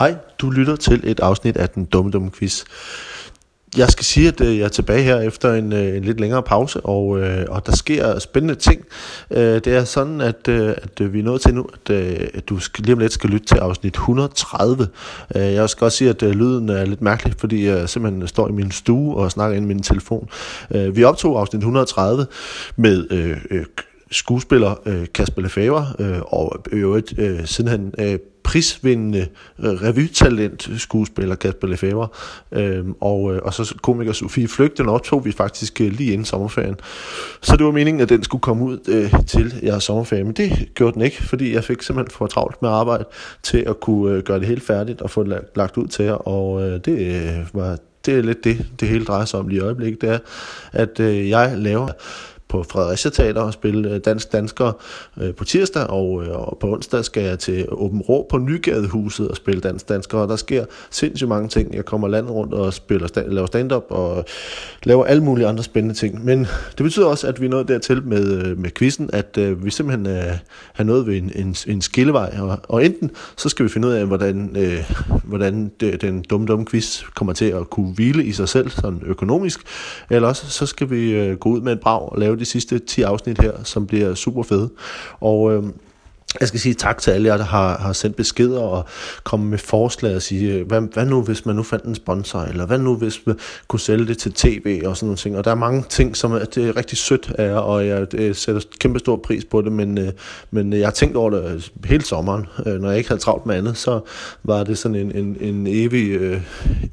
Hej, du lytter til et afsnit af den dumme dumme quiz. Jeg skal sige, at øh, jeg er tilbage her efter en, øh, en lidt længere pause, og, øh, og der sker spændende ting. Det er sådan, at, at vi er nået til nu, at, at du skal, lige om lidt skal lytte til afsnit 130. Jeg skal også sige, at lyden er lidt mærkelig, fordi jeg simpelthen står i min stue og snakker ind i min telefon. Vi optog afsnit 130 med skuespiller øh, Kasper Lefebvre, øh, og øvrigt øh, siden han prisvindende øh, revytalent skuespiller Kasper Lefebvre, øh, og, øh, og så komiker Sofie Flygt, den optog vi faktisk øh, lige inden sommerferien. Så det var meningen, at den skulle komme ud øh, til jeres sommerferie, men det gjorde den ikke, fordi jeg fik simpelthen for travlt med arbejde til at kunne øh, gøre det helt færdigt og få det lagt ud til jer, og øh, det øh, var det er lidt det, det hele drejer sig om lige i øjeblikket, det er, at øh, jeg laver på Fredericia Teater og spille øh, Dansk Dansker øh, på tirsdag, og, øh, og på onsdag skal jeg til Åben Rå på Nygadehuset og spille Dansk Dansker, og der sker sindssygt mange ting. Jeg kommer landet rundt og spiller laver stand-up og laver alle mulige andre spændende ting. Men det betyder også, at vi er nået dertil med, med quizzen, at vi simpelthen uh, har nået ved en, en, en skillevej, og, og enten så skal vi finde ud af, hvordan, øh, hvordan det, den dumme, dumme quiz kommer til at kunne hvile i sig selv, sådan økonomisk, eller også så skal vi gå ud med et brag og lave de sidste 10 afsnit her, som bliver super fede. Og øh, jeg skal sige tak til alle jer, der har, har sendt beskeder og kommet med forslag og sige, øh, hvad, hvad nu hvis man nu fandt en sponsor, eller hvad nu hvis man kunne sælge det til tv og sådan nogle ting. Og der er mange ting, som er, det er rigtig sødt af jer, og jeg øh, sætter kæmpe stor pris på det, men, øh, men jeg har tænkt over det øh, hele sommeren. Øh, når jeg ikke havde travlt med andet, så var det sådan en, en, en evig, øh,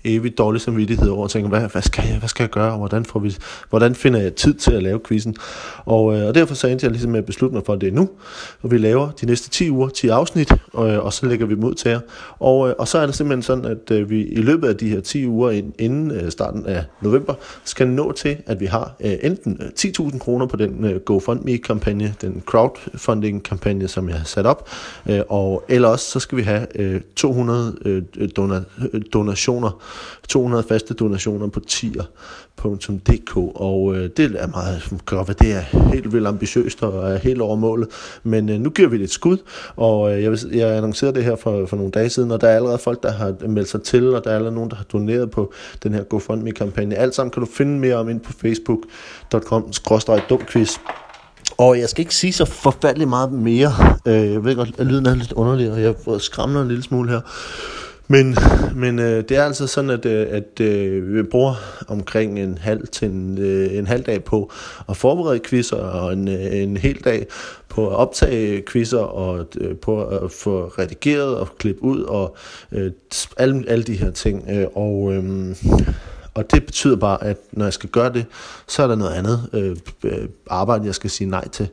evig dårlig samvittighed over at tænke, hvad, hvad, skal jeg, hvad skal jeg gøre, og hvordan, får vi, hvordan finder jeg tid til at lave quizzen? Og, og derfor så endte jeg ligesom med at beslutte mig for, at det er nu, og vi laver de næste 10 uger, 10 afsnit, og, og så lægger vi dem ud til jer. Og, øh, og så er det simpelthen sådan, at øh, vi i løbet af de her 10 uger inden starten af november, skal nå til, at vi har enten 10.000 kroner på den GoFundMe-kampagne, den crowdfunding-kampagne, som jeg har sat op, og eller også så skal vi have 200 donationer, 200 faste donationer på tier www.dk, og øh, det er meget godt, hvad det er helt vildt ambitiøst og er helt over målet, men øh, nu giver vi det et skud, og øh, jeg, vil, jeg annoncerede det her for, for nogle dage siden, og der er allerede folk, der har meldt sig til, og der er allerede nogen, der har doneret på den her GoFundMe-kampagne. Alt sammen kan du finde mere om ind på facebook.com-dumquiz. Og jeg skal ikke sige så forfærdeligt meget mere. Øh, jeg ved godt, at lyden er lidt underlig, og jeg skræmmer en lille smule her. Men, men øh, det er altså sådan, at, øh, at øh, vi bruger omkring en halv til en, øh, en halv dag på at forberede quizzer, og en, øh, en hel dag på at optage quizzer, og øh, på at få redigeret og klippe ud, og øh, alle, alle de her ting. Øh, og... Øh, og det betyder bare, at når jeg skal gøre det, så er der noget andet øh, øh arbejde, jeg skal sige nej til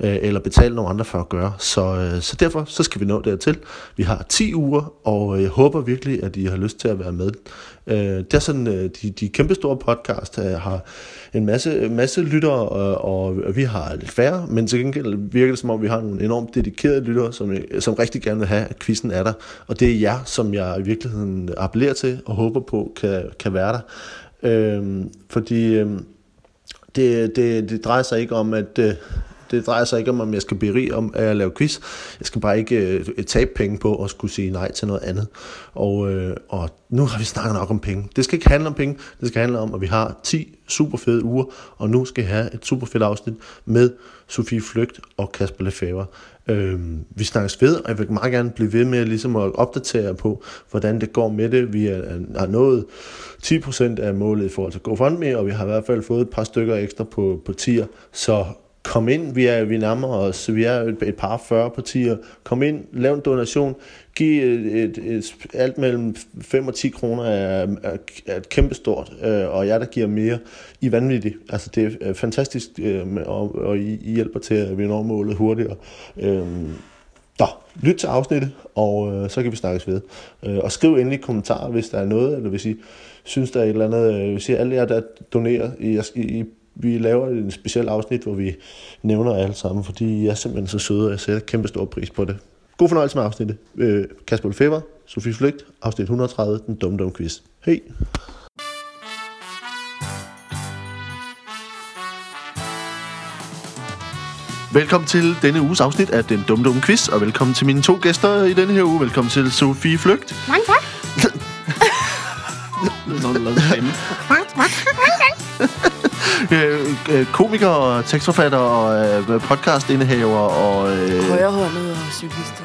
øh, eller betale nogle andre for at gøre. Så, øh, så derfor så skal vi nå dertil. Vi har 10 uger, og øh, jeg håber virkelig, at I har lyst til at være med. Øh, det er sådan, øh, de, de kæmpe store podcast øh, har en masse, masse lyttere, og, og vi har lidt færre, men til gengæld virker det som om, vi har nogle enormt dedikerede lyttere, som, øh, som rigtig gerne vil have, at quizzen er der. Og det er jer, som jeg i virkeligheden appellerer til og håber på kan, kan være der. Øh, fordi... Øh, det, det, det drejer sig ikke om, at, øh, det drejer sig ikke om, om jeg skal blive rig om at lave quiz. Jeg skal bare ikke øh, tabe penge på at skulle sige nej til noget andet. Og, øh, og nu har vi snakket nok om penge. Det skal ikke handle om penge. Det skal handle om, at vi har 10 super fede uger, og nu skal jeg have et super fedt afsnit med Sofie Flygt og Kasper Lefebvre. Øh, vi snakkes ved, og jeg vil meget gerne blive ved med ligesom at opdatere på, hvordan det går med det. Vi er, har nået 10% af målet i forhold til GoFundMe, og vi har i hvert fald fået et par stykker ekstra på, på tier, så kom ind, vi, er, vi nærmer os, vi er et, et par 40 partier, kom ind, lav en donation, giv et, et, et, alt mellem 5 og 10 kroner er, er, er kæmpestort, øh, og jeg der giver mere, I er vanvittigt. Altså det er øh, fantastisk, øh, og, og I, I hjælper til, at vi når målet hurtigere. Øh, da, lyt til afsnittet, og øh, så kan vi snakkes ved. Øh, og skriv endelig kommentarer, hvis der er noget, eller hvis I synes, der er et eller andet, øh, hvis I alle jer, der donerer, I, I vi laver en speciel afsnit, hvor vi nævner alle sammen, fordi I er simpelthen så søde, og jeg sætter kæmpe stor pris på det. God fornøjelse med afsnittet. Øh, Kasper Lefebvre, Sofie Flygt, afsnit 130, den dumme dumme quiz. Hej! Velkommen til denne uges afsnit af Den Dumme Dumme Quiz, og velkommen til mine to gæster i denne her uge. Velkommen til Sofie Flygt. Mange tak når du lavede stemme. øh, øh, komiker og tekstforfatter og øh, podcastindehaver og... Øh, Højrehåndet og cyklister.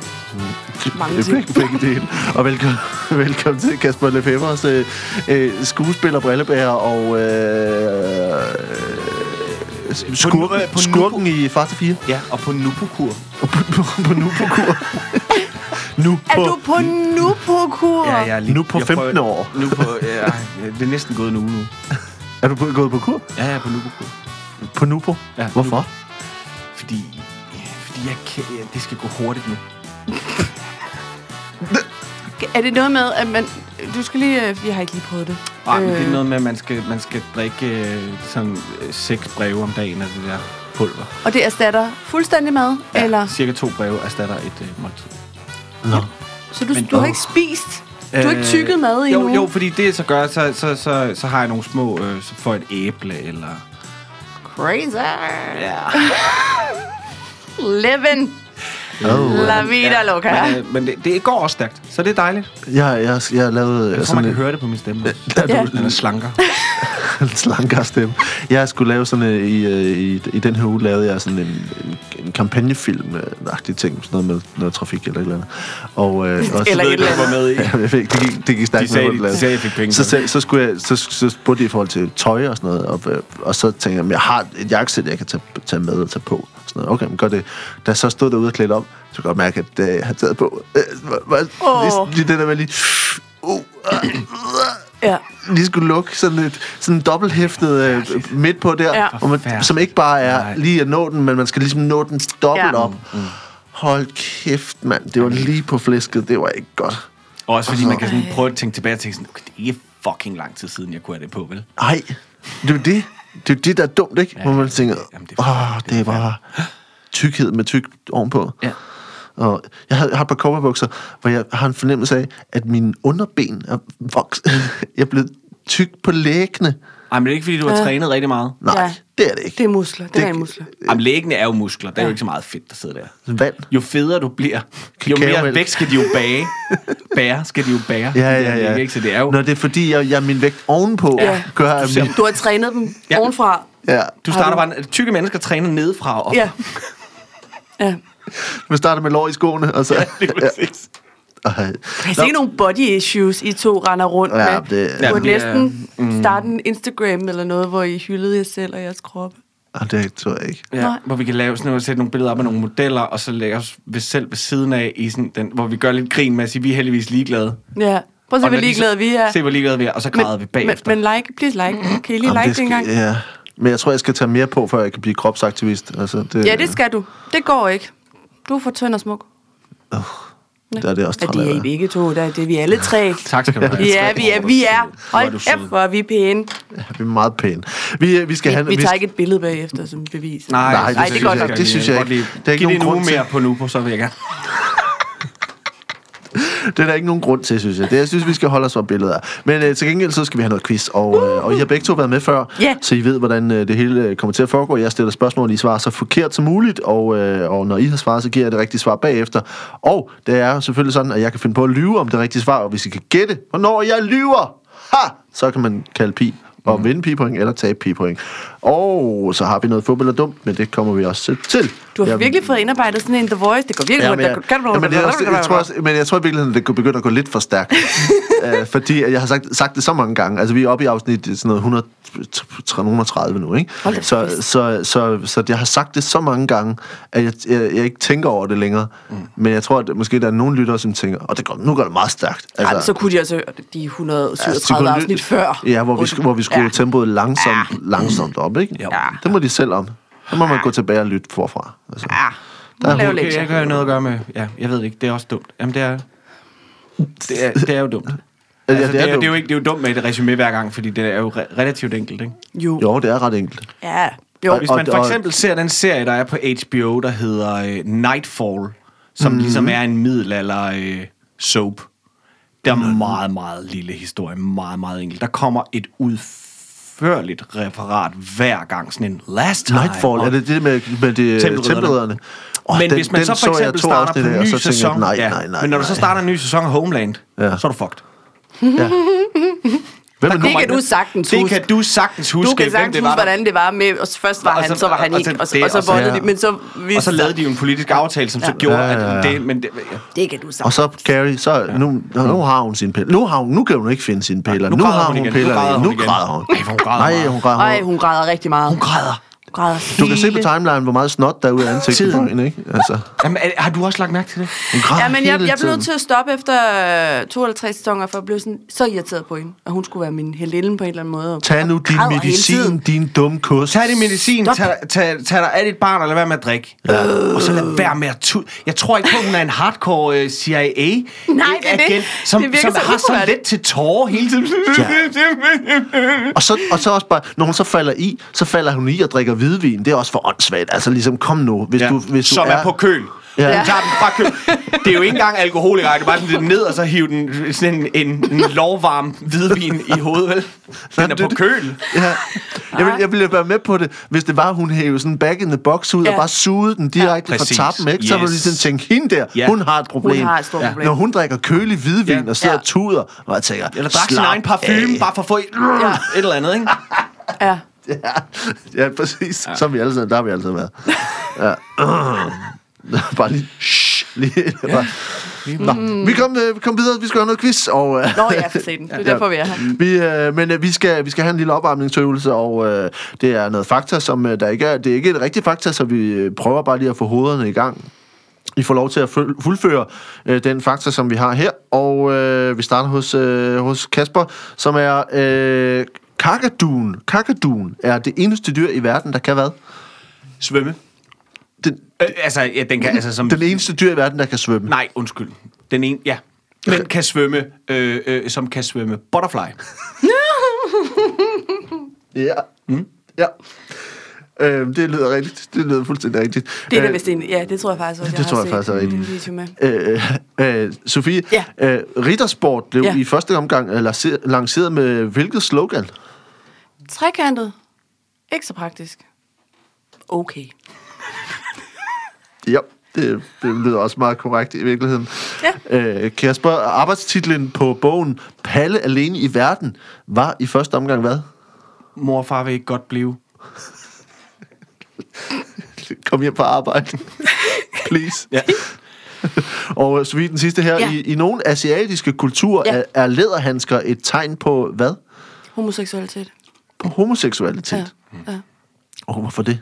Mange øh, ting. begge, begge dele. Og velkommen, velkommen til Kasper Lefebvre's øh, øh, skuespiller, brillebærer og... Øh, øh, skurken, nu- på skurken i Far til 4. Ja, og på Nupokur. Og på, på, på nu på kur. nu Er på, du på nu på kur? Ja, jeg er lige, Nu på jeg 15 år. Nu på, ja, det er næsten gået en uge nu. Er du på, gået på kur? Ja, jeg er på Nupokur. På Nupo? Ja, Hvorfor? Fordi, ja, fordi jeg kan, ja, det skal gå hurtigt nu. Er det noget med, at man... Du skal lige... øh, Jeg har ikke lige prøvet det. Ej, men det er Øh, noget med, at man skal, man skal drikke øh, sådan seks breve om dagen af det der pulver. Og det erstatter fuldstændig mad? Ja. Eller? Cirka to breve erstatter et øh, måltid. Nå. Så du, Men- du har ikke spist? Du har ikke tykket mad jo, endnu? jo, fordi det så gør, så, så, så, så har jeg nogle små, øh, så får jeg et æble, eller... Crazy. Ja. Living. Oh, La vida loca. Men, øh, men det, det går også stærkt, så det er dejligt. jeg, jeg, jeg har lavet Jeg øh, tror, man sådan kan høre det på min stemme. også. Ja. Den er slanker. en slankere stemme. Jeg skulle lave sådan øh, i, øh, i, i den her uge lavede jeg sådan en, en, en kampagnefilm øh, agtig ting, sådan noget med noget trafik eller et eller andet. Og, øh, og Eller så, et eller andet. var med i. Ja, jeg fik, det, gik, det gik De stærkt sagde, med, de, de sagde, jeg fik penge. så, så, så, skulle jeg, så, så spurgte de i forhold til tøj og sådan noget, og, øh, og så tænkte jeg, at jeg har et jakkesæt, jeg kan tage, tage med og tage på. Sådan noget. Okay, men gør det. Da jeg så stod derude og klædte om, så kunne jeg godt mærke, at øh, jeg havde taget på. Øh, var, var, Åh. lige, lige det der med lige... Uh, uh, Ja. lige skulle lukke sådan et sådan dobbelthæftet øh, midt på der, Ja. hvor man, som ikke bare er Nej. lige at nå den, men man skal ligesom nå den dobbelt Ja. op. Hold kæft, mand. Det var lige på flæsket. Det var ikke godt. Og også fordi man kan sådan prøve at tænke tilbage og tænke sådan, okay, det er ikke fucking lang tid siden, jeg kunne have det på, vel? Nej, det er det. Det er det, der er dumt, ikke? Ja, Hvor man tænker, Jamen, det åh, forfærdeligt. det er bare tykkhed med tyk ovenpå. Ja. Og jeg har, jeg har et par kopperbukser, hvor jeg har en fornemmelse af, at mine underben er vokset. jeg er blevet tyk på lægene. Ej, men det er ikke, fordi du har Ja. trænet rigtig meget. Nej, Ja. det er det ikke. Det er muskler. Det, Det- er muskler. Jamen, læggene er jo muskler. Der er jo ikke så meget fedt, der sidder der. Vand. Jo federe du bliver, jo mere vægt skal de jo bage. Bære skal de jo bære. Ja, ja, ja. Ikke? Så det er jo... Når det er fordi, jeg, jeg min vægt ovenpå Ja. gør, at min, Du har trænet dem ja. ovenfra. ja, Du starter bare... Tykke mennesker træner nedefra og op. Ja. Ja. Man starter med lår i skoene, og så... Ja, det er præcis. Ej. Jeg ser ikke nogen body issues, I to render rundt Ja, med. det- Du Ja, burde det er- næsten starte en Instagram eller noget, hvor I hyldede jer selv og jeres kroppe. Ah, det tror jeg ikke. Ja, Nej. hvor vi kan lave sådan noget, sætte nogle billeder op af nogle modeller, og så lægge os ved selv ved siden af, i sådan den, hvor vi gør lidt grin med at sige, vi er heldigvis ligeglade. Ja. Prøv at se, Og hvor ligeglade vi er. Se, hvor ligeglade vi er, og så græder vi men, bagefter. men like, please like. Kan I lige Jamen, like det det engang? Ja. Men jeg tror, jeg skal tage mere på, før jeg kan blive kropsaktivist. Altså, det, Ja, det skal du. Det går ikke. Du er for tynd og smuk. Der er det også Ja, det er I begge to. Der, det er vi alle tre. Tak skal du have. Ja, vi er. Vi er. Hold kæft, hvor er vi pæne. Vi er meget pæne. Vi, øh, vi skal Vi, have... vi tager ikke et billede bagefter som bevis. Nej, Nej, det er godt nok. Det synes jeg ikke. Der er ikke Giv det nogen grund til- mere på nu, på så vil jeg gerne. Det er der ikke nogen grund til, synes jeg. Det, jeg synes, vi skal holde os fra billeder. Men øh, til gengæld, så skal vi have noget quiz. Og, øh, og I har begge to været med før, Ja. så I ved, hvordan øh, det hele øh, kommer til at foregå. Jeg stiller spørgsmål, I svarer så forkert som muligt, og, øh, og når I har svaret, så giver jeg det rigtige svar bagefter. Og det er selvfølgelig sådan, at jeg kan finde på at lyve om det rigtige svar, og hvis I kan gætte, hvornår jeg lyver, ha, så kan man kalde pi og vinde pi-point eller tabe pi-point. Og så har vi noget fodbold og dumt, men det kommer vi også til. Du har Jeg- virkelig fået indarbejdet sådan en The Voice. Det går virkelig Ja, godt. men, jeg, kan du- ja, også, jeg tror også, men jeg tror i virkeligheden, det begynder at gå lidt for stærkt. uh, fordi jeg har sagt, sagt det så mange gange. Altså, vi er oppe i afsnit sådan noget 100, 130 nu, ikke? Så, fest. så, så, så, jeg har sagt det så mange gange, at jeg, jeg, jeg ikke tænker over det længere. Mm. Men jeg tror, at måske der er nogle lyttere, som tænker, og det går, nu går det meget stærkt. Altså, Ej, så kunne de også høre de 137 kunne afsnit lytte- før. Ja, hvor vi, hvor vi skruede Ja. tempoet langsomt, langsomt op, ikke? Jo. Ja. Det må de selv om. Så må man gå tilbage og lytte forfra. Altså. Ja, Der er lave Okay, jeg har jo noget at gøre med... Ja, jeg ved det ikke. Det er også dumt. Jamen, det er... Det er, det er jo dumt. Ja, Altså, det, er, det, er dumt. jo ikke, det er jo dumt med et resume hver gang, fordi det er jo re- relativt enkelt, ikke? Jo. Jo, det er ret enkelt. Ja. Jo. Hvis man for eksempel ser den serie, der er på HBO, der hedder uh, Nightfall, som mm. ligesom er en middelalder uh, soap. Der er meget, meget lille historie. Meget, meget enkelt. Der kommer et udførligt referat hver gang. Sådan en last time. Nightfall, er det det med, med de Tempelridderne. tempelridderne? Oh, Men hvis man så for eksempel starter på en ny sæson, nej, ja, nej, nej, men når du så nej. starter en ny sæson af Homeland, Ja. så er du fucked. Ja. Hvem Det kan du sagtens Det huske. kan du sagtens huske, Du kan sagtens det huske, hvordan det var med, og først var Og han, så- så var han ikke, og så, det, og så så- ja. de, men så vidste Og så lavede de jo en politisk aftale, som så gjorde, Ja, ja, ja. at det... Men det ja. Det kan du sagtens. Og så Carrie, så nu, nu har hun sin pille. Nu, har hun, nu kan hun ikke finde sine piller. nu Nu, græder har hun hun, igen. Nu piller. græder hun Nu græder hun. Græder Nej, hun græder. Ej, hun græder rigtig meget. Hun græder. Græder Du kan se på timeline, hvor meget snot der er ud af ansigtet på hende, ikke? Altså, Jamen, er- har du også lagt mærke til det? hun græder Ja, men jeg, jeg blev nødt til at stoppe efter øh, to eller tre sæsoner, for jeg blev sådan, så irriteret på hende. Og hun skulle være min heldinde på en eller anden måde. og- Tag nu og din medicin, din dumme kus. Tag din medicin, Stop. tag, tag, tag dig af dit barn, og lad være med at drikke. Ja. Og så lad være med at tu... Jeg tror ikke på, at hun er en hardcore uh, CIA Nej, det er det. som, Det virker som så har så let til tårer hele tiden. Og så, og så også bare, når hun så falder i, så falder hun i og drikker hvidvin. Det er også for åndssvagt. Altså ligesom, kom nu. Hvis Ja. du, hvis du som er, på køl. Ja. Ja. Du tager den fra køl. Det er jo ikke engang alkoholiker, det er bare sådan lidt ned, og så hive den sådan en, en, en lovvarm hvidvin i hovedet, vel? Den er på køl. Ja. Jeg, vil, jeg ville være med på det, hvis det var, hun hævde sådan back in the box ud ja. Ja. og bare sugede den direkte ja, fra tappen, ikke? Så yes. ville sådan tænke, hende der, Ja. hun har et problem. Hun har et stort problem. Når hun drikker kølig hvidvin Ja. og sidder Ja. og tuder, og jeg tænker, Eller drak sin egen parfume, bare for at få et, Ja. et eller andet, ikke? Ja. Ja, ja præcis. Ja. Så har vi altid, der har vi altid været. Ja. bare lige... Shh, lige bare. Nå, vi kom, øh, vi kom videre, vi skal have noget quiz. Og, øh, Nå ja, for satan. Det er derfor, vi er her. Vi, øh, men øh, vi, skal, vi skal have en lille opvarmningsøvelse, og øh, det er noget fakta, som øh, der ikke er, det er ikke et rigtigt fakta, så vi prøver bare lige at få hovederne i gang. I får lov til at fuldføre øh, den fakta, som vi har her, og øh, vi starter hos, øh, hos Kasper, som er øh, kakaduen. Kakaduen er det eneste dyr i verden, der kan hvad? Svømme. Den, Øh, altså, ja, den kan, altså som... den eneste dyr i verden, der kan svømme. Nej, undskyld. Den ene, ja. Men kan svømme, øh, øh, som kan svømme butterfly. Ja. Mm. Ja. Øh, det lyder rigtigt. Det lyder fuldstændig rigtigt. Det er Øh, da vist en... Ja, det tror jeg faktisk også, det jeg tror jeg set faktisk er rigtigt. video med. Øh, øh, Sofie, Ja. øh, Riddersport blev Ja. i første omgang øh, lanceret- lanceret med hvilket slogan? Trekantet. Ikke så praktisk. Okay. Ja, det, det lyder også meget korrekt i virkeligheden. Ja. Øh, Kasper, arbejdstitlen på bogen Palle alene i verden var i første omgang hvad? Mor og far vil ikke godt blive. Kom hjem på arbejde. Please. Ja. Og så vidt den sidste her. Ja. I, I nogle asiatiske kulturer Ja. er, er læderhandsker et tegn på hvad? Homoseksualitet. På homoseksualitet. Ja. Ja. ja. Og hvorfor det?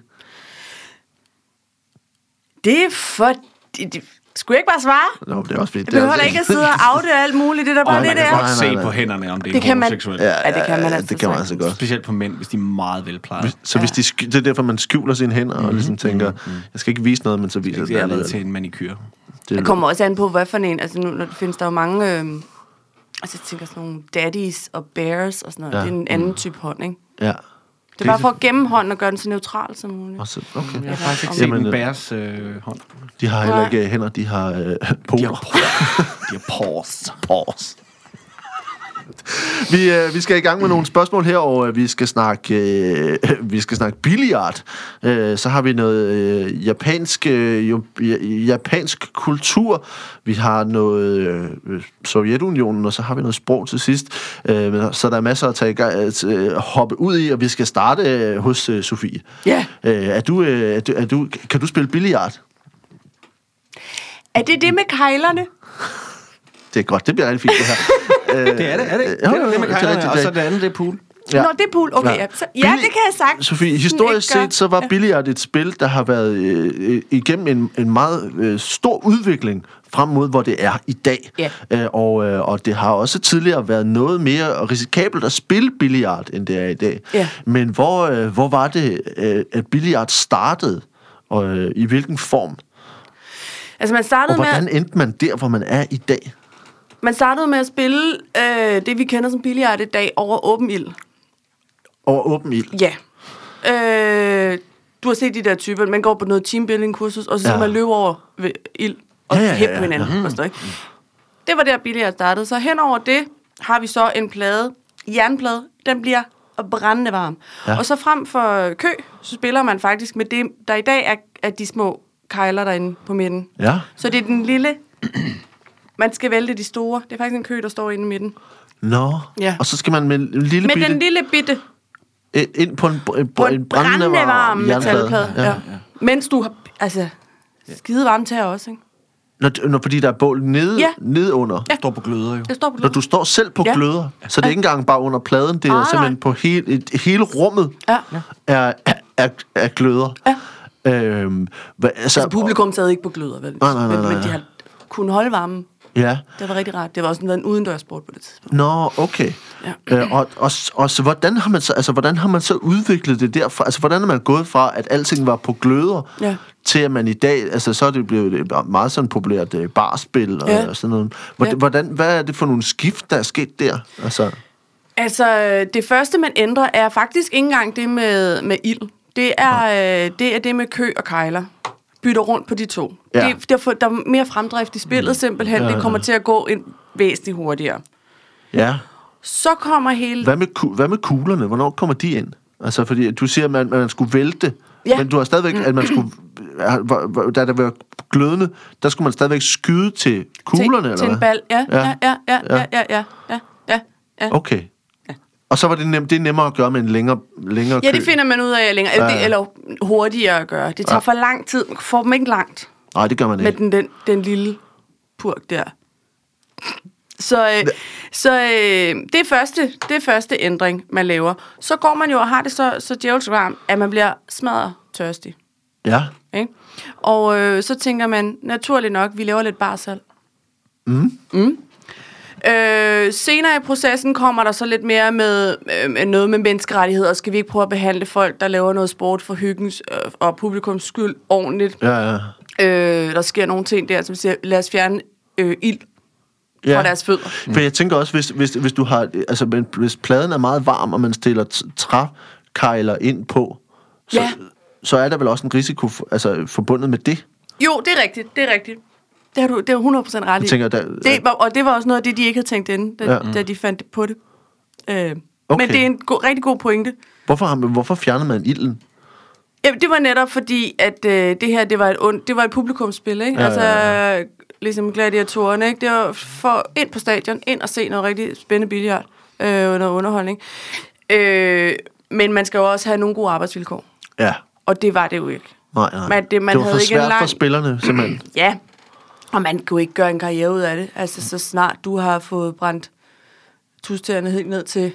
Det er for... Det, det, skulle jeg ikke bare svare? Nå, det er også fedt. Jeg behøver da ikke at sidde og afde alt muligt. Det er da bare Og det, man det kan er. godt Nej, se nej, på hænderne, om det er Det kan man- homoseksuelt. Ja, Ja, det kan man ja, altså det kan man altså godt. Specielt på mænd, hvis de er meget velplejede. Så hvis de, det er derfor, man skjuler sine hænder og ligesom tænker, jeg skal ikke vise noget, men så viser Det det er allerede alligevel. til en manikyr. Det Det kommer også an på, hvad for en. Altså, nu når der findes der jo mange... Øh, altså, jeg tænker sådan nogle daddies og bears og sådan noget. Ja. Ja. Det er en anden type hånd, ikke? Ja. Det er bare for at gemme hånden og gøre den så neutral som muligt. Og så, okay. Jeg har faktisk ikke set Jamen, en øh, bærs øh, hånd. De har heller ikke øh, hænder, de har øh, De poler. har, de har pors. Pors. Vi, øh, vi skal i gang med nogle spørgsmål her, og øh, vi skal snakke øh, vi skal snakke billiard. Øh, så har vi noget øh, japansk øh, japansk kultur. Vi har noget øh, Sovjetunionen, og så har vi noget sprog til sidst. Øh, så der er masser at tage, at, øh, hoppe ud i, og vi skal starte øh, hos øh, Sofie. Ja. Øh, er du, øh, er du, er du, kan du spille billiard? Er det det med kejlerne? Det er godt, det bliver rigtig fint det her. øh, Det er det, er det? Jo, Det er det med er rigtigt, og det så er- det andet, det er pool. Ja. Nå, det er pool. Okay, Ja. Så, ja, det kan jeg sagt. Sofie, historisk set, så var billiard et spil, der har været øh, øh, igennem en, en meget øh, stor udvikling frem mod, hvor det er i dag. Ja. Øh, og, øh, og det har også tidligere været noget mere risikabelt at spille billiard, end det er i dag. Ja. Men hvor, øh, hvor var det, øh, at billiard startede? Og øh, i hvilken form? Altså, man Og startede, med, hvordan endte man der, hvor man er i dag? Man startede med at spille øh, det, vi kender som billiard i dag, over åben ild. Over åben ild? Ja. Øh, du har set de der typer, man går på noget teambuilding-kursus, og så Ja. man løbe over ved ild og Ja, ja, ja, ja, ja, ja, hinanden. Mm. Ikke? Det var der billiard startede. Så henover det har vi så en plade, jernplade, den bliver brændende varm. Ja. Og så frem for kø, så spiller man faktisk med det, der i dag er, er de små kejler derinde på midten. Ja. Så det er den lille Man skal vælte de store. Det er faktisk en kø, der står inde i midten. Nå, Ja. og så skal man med en lille Med bitte den lille bitte ind på en, en, på en brændende varm metalplade. Ja. Ja. Ja. Mens du har... Altså, skide varmt her også, ikke? Når, når, fordi der er bål nede, Ja. nede under. Ja. Står på gløder jo. Det står på Når du står selv på Ja. gløder, så det er ikke engang bare under pladen, det er Ah, simpelthen nej. på hele, et, hele rummet Ja. er, er, er gløder. Ja. Øhm, hva, altså, Altså, publikum sad ikke på gløder, vel? Nej, nej, nej, men, nej, men de nej. har kunnet holde varmen. Ja. Det var rigtig rart. Det var også en udendørssport på det tidspunkt. Nå, okay. Ja. Øh, og, og, og så, hvordan har man så, altså, hvordan har man så udviklet det derfra? Altså, hvordan er man gået fra, at alting var på gløder, Ja. til at man i dag, altså, så er det blevet et meget sådan populært øh, barspil og, Ja. og sådan noget. Hvordan, Ja. hvordan, hvad er det for nogle skift, der er sket der? Altså, Altså, det første, man ændrer, er faktisk ikke engang det med, med ild. Det er, øh, det er det med kø og kejler. Bytter rundt på de to. Ja. Det, der, der er mere fremdrift i spillet simpelthen. Ja, Det kommer til at gå en væsentligt hurtigere. ja. Så kommer hele... Hvad med, hvad med kuglerne? Hvornår kommer de ind? Altså, fordi du siger, at man, man skulle vælte, Ja. men du har stadigvæk, at man skulle, da der var glødende, der skulle man stadigvæk skyde til kuglerne, til, eller til en hvad? bal. Ja, ja, ja, ja, ja, ja, ja, ja, ja. Okay. Og så var det, nem, det er nemmere at gøre med en længere, længere Ja, kø. det finder man ud af længere, Ja, eller hurtigere at gøre. Det tager Ja. for lang tid. Man får dem ikke langt Nej, det gør man med ikke. den, den, den lille purk der. Så, øh, så øh, det, er første, det er første ændring, man laver. Så går man jo og har det så, så djævelsk varmt, at man bliver smadret tørstig. Ja. Ikke? Og øh, så tænker man, naturligt nok, vi laver lidt barsal. Mm. Mm. Øh, senere i processen kommer der så lidt mere med øh, noget med menneskerettigheder. Skal vi ikke prøve at behandle folk, der laver noget sport for hyggens øh, og publikums skyld ordentligt? Ja, ja. Øh, der sker nogle ting der, som siger, lad os fjerne øh, ild fra ja. deres fødder. For jeg tænker også, hvis, hvis, hvis du har, altså, hvis pladen er meget varm, og man stiller trækejler ind på, så, Ja. så er der vel også en risiko for, altså, forbundet med det. Jo, det er rigtigt, det er rigtigt. Det har du, det har 100% ret i. Jeg tænker, der, Det var, og det var også noget af det, de ikke havde tænkt inden, da, Ja. ja. da de fandt på det. Øh, Okay. Men det er en go- rigtig god pointe. hvorfor, har man, hvorfor fjernede man ilden? Ja, det var netop fordi, at øh, det her, det var et, und, det var et publikumsspil, ikke? Ja, altså, ja, ligesom gladiatorerne, ikke? Det var for ind på stadion, ind og se noget rigtig spændende billiard, øh, noget underholdning. Øh, men man skal jo også have nogle gode arbejdsvilkår, Ja. og det var det jo ikke. Nej, nej. Men det- man det var for havde ikke en svært for lang- spillerne, simpelthen. Ja, og man kunne ikke gøre en karriere ud af det. Altså, så snart du har fået brændt tusterne helt ned til,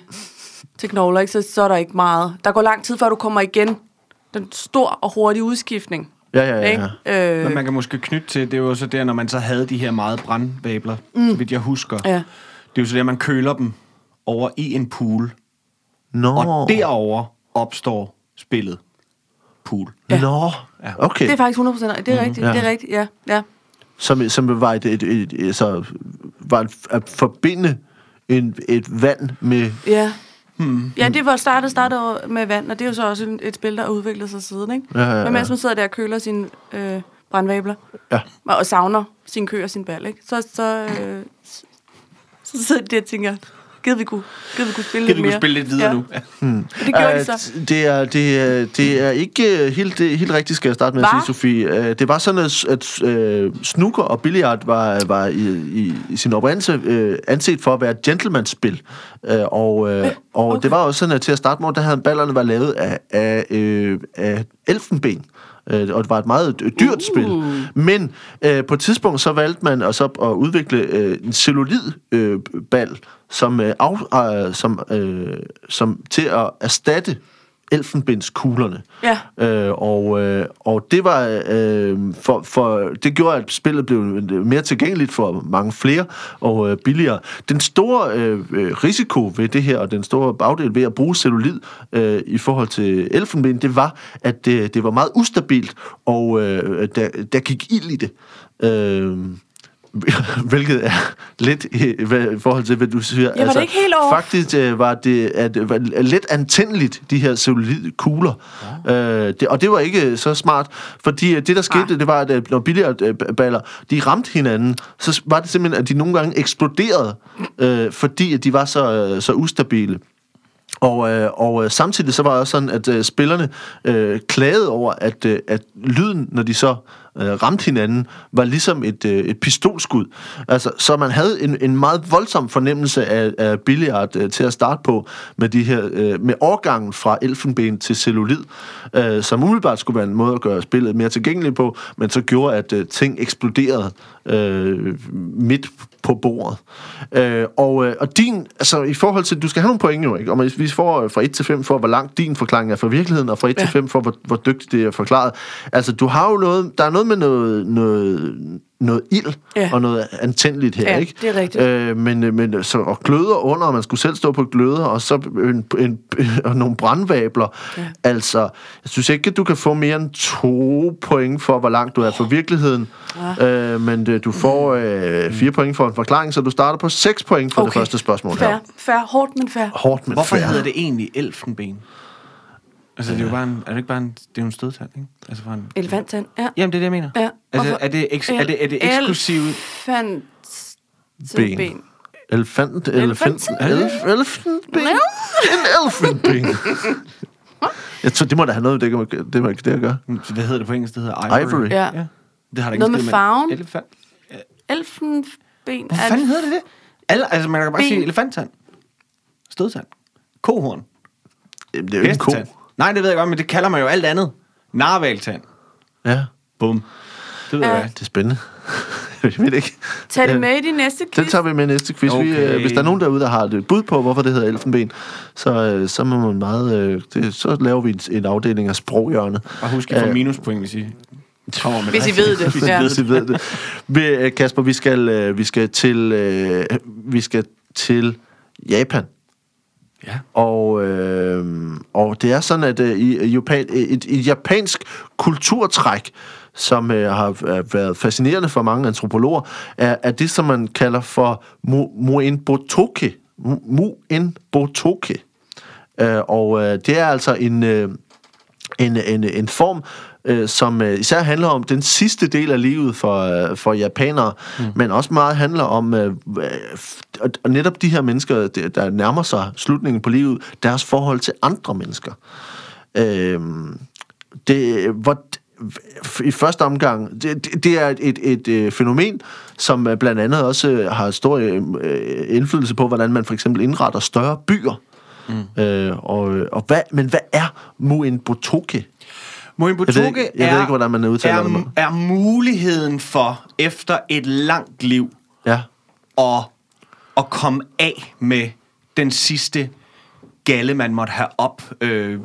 til knogler, ikke? Så, så er der ikke meget. Der går lang tid, før du kommer igen. Den stor og hurtig udskiftning. Ja, ja, ja. Ikke? ja. Øh, Men man kan måske knytte til, det er jo så der, når man så havde de her meget brandvabler, mm. så vidt jeg husker. ja. Det er jo så der, man køler dem over i en pool. Nå. Og derover opstår spillet pool. Ja. Nå. Ja. Okay. Det er faktisk 100 procent. Det er rigtigt. Ja. Det er rigtigt, ja. ja. Som, som var et, et, et, et, så var et, at forbinde en, et vand med... Ja. Hmm. Ja, det var startet, startet med vand, og det er jo så også et, et spil, der har udviklet sig siden, ikke? Ja, ja, ja. Men mens man sidder der og køler sine øh, brandvabler, Ja. og, og savner sin kø og sin bal, ikke? Så, så, øh, så, så sidder de og tænker, gider vi kunne, gider vi kunne spille Kan lidt vi mere? kunne spille lidt videre ja. nu? Ja. Og det gjorde de Øh, så. Det er, det, er, det er ikke øh, helt, det, helt rigtigt, skal jeg starte med at Hva? sige, Sofie. Øh, Det var sådan, at, at øh, snooker og billiard var, var i, i, i sin oprindelse øh, anset for at være et gentlemanspil. Øh, og og okay. det var også sådan, at til at starte med, der havde ballerne været lavet af, af, øh, af elfenben. Øh, og det var et meget øh, dyrt uh. spil. Men øh, på et tidspunkt så valgte man også at udvikle øh, en cellulid øh, bal, som, øh, af, øh, som, øh, som til at erstatte elfenbenskuglerne. Ja. Øh, og, øh, og det var øh, for, for det gjorde at spillet blev mere tilgængeligt for mange flere og øh, billigere. Den store øh, øh, risiko ved det her og den store bagdel ved at bruge cellulid øh, i forhold til elfenben, det var at det, det var meget ustabilt og øh, der, der gik ild i det. Øh, hvilket er lidt i, i forhold til, hvad du siger. Altså, Ja, var det ikke helt off? Faktisk øh, var det at, det var let antændeligt, de her cellulide kugler. Ja. Øh, det, og det var ikke så smart, fordi øh, det, der skete, Nej. det var, at øh, når billiardballer, de ramte hinanden, så var det simpelthen, at de nogle gange eksploderede, øh, fordi at de var så, øh, så ustabile. Og, øh, og øh, samtidig så var det også sådan, at øh, spillerne øh, klagede over, at, øh, at lyden, når de så øh, Øh, ramte hinanden, var ligesom et, øh, et pistolskud. Altså, så man havde en, en meget voldsom fornemmelse af, af billiard øh, til at starte på, med, de her, øh, med overgangen fra elfenben til cellulid, øh, som umiddelbart skulle være en måde at gøre spillet mere tilgængeligt på, men så gjorde, at øh, ting eksploderede øh, midt på bordet. Øh, og, øh, og din, altså i forhold til, du skal have nogle point jo, ikke? Og vi får øh, fra 1 til 5 for, hvor langt din forklaring er fra virkeligheden, og fra 1 ja. til 5 for, hvor, hvor dygtigt det er forklaret. Altså, du har jo noget, der er noget med noget, noget, noget ild Ja. og noget antændeligt her, Ja, ikke? det er rigtigt. Øh, men, øh, men så, og gløder under, og man skulle selv stå på gløder, og så en, en, og nogle brandvabler. Ja. Altså, jeg synes ikke, at du kan få mere end to point for, hvor langt du er fra virkeligheden. Ja. Øh, men øh, du får øh, fire point for en forklaring, så du starter på seks point for okay. det første spørgsmål Fair, her. fair, hårdt, men fair. Hårdt, men Hvorfor fair. hedder det egentlig elfenben? Altså, det er jo bare en, er det ikke bare en, det er jo en stødtand, ikke? Altså, for en, Elefanttand, ja. Jamen, det er det, jeg mener. ja. Altså, er det, eks, er det, er det eksklusivt? Elefant... Ben. Elefant, elefant, elef, elefantben. En elefantben. Jeg tror, det må da have noget med det, det, det, det at gøre. Hvad hedder det på engelsk? Det hedder ivory. Ivory. Ja. ja. Det har der Noget ikke med faun? Elefant. Elfenben. Hvad fanden hedder det det? Alle, altså, man kan bare Ben. sige elefanttand. Stødtand. Kohorn. Jamen, det er jo ikke en ko. Nej, det ved jeg godt, men det kalder man jo alt andet. Narvaltand. Ja, Bum. Det ved Ja. jeg. det er spændende. jeg ved ikke. Tag det Øh, med i din næste Den quiz. tager vi med i næste quiz. Okay. Vi, øh, hvis der er nogen derude, der har et bud på, hvorfor det hedder elfenben, så, øh, så må man meget... Øh, det, så laver vi en, en afdeling af sproghjørnet. Bare husk, at I får Øh, minuspoint, hvis I kommer med Hvis det. I ved det. Hvis Ja. ja. I ved det. Øh, Kasper, vi skal, øh, vi skal til... Øh, vi skal til Japan. Ja. Og, øh, og det er sådan, at øh, i, Japan, øh, et, et japansk kulturtræk, som øh, har øh, været fascinerende for mange antropologer, er, er det, som man kalder for mu- muinbotoke. Mu- Øh, og øh, det er altså en, øh, en, en, en form, øh, som øh, især handler om den sidste del af livet for, øh, for japanere, mm. men også meget handler om øh, øh, og, og netop de her mennesker, der, nærmer sig slutningen på livet, deres forhold til andre mennesker. Øh, det, hvor, i første omgang, det, det- er et, et, et, et fænomen, som øh, blandt andet også øh, har stor øh, indflydelse på, hvordan man for eksempel indretter større byer. Mm. Øh, og, og hvad, men hvad er Muinbotoke? Moimbotoke Jeg ved ikke- jeg ved ikke, hvordan man udtaler er, det. er muligheden for, efter et langt liv, Ja. at, at komme af med den sidste galle, man måtte have op øh,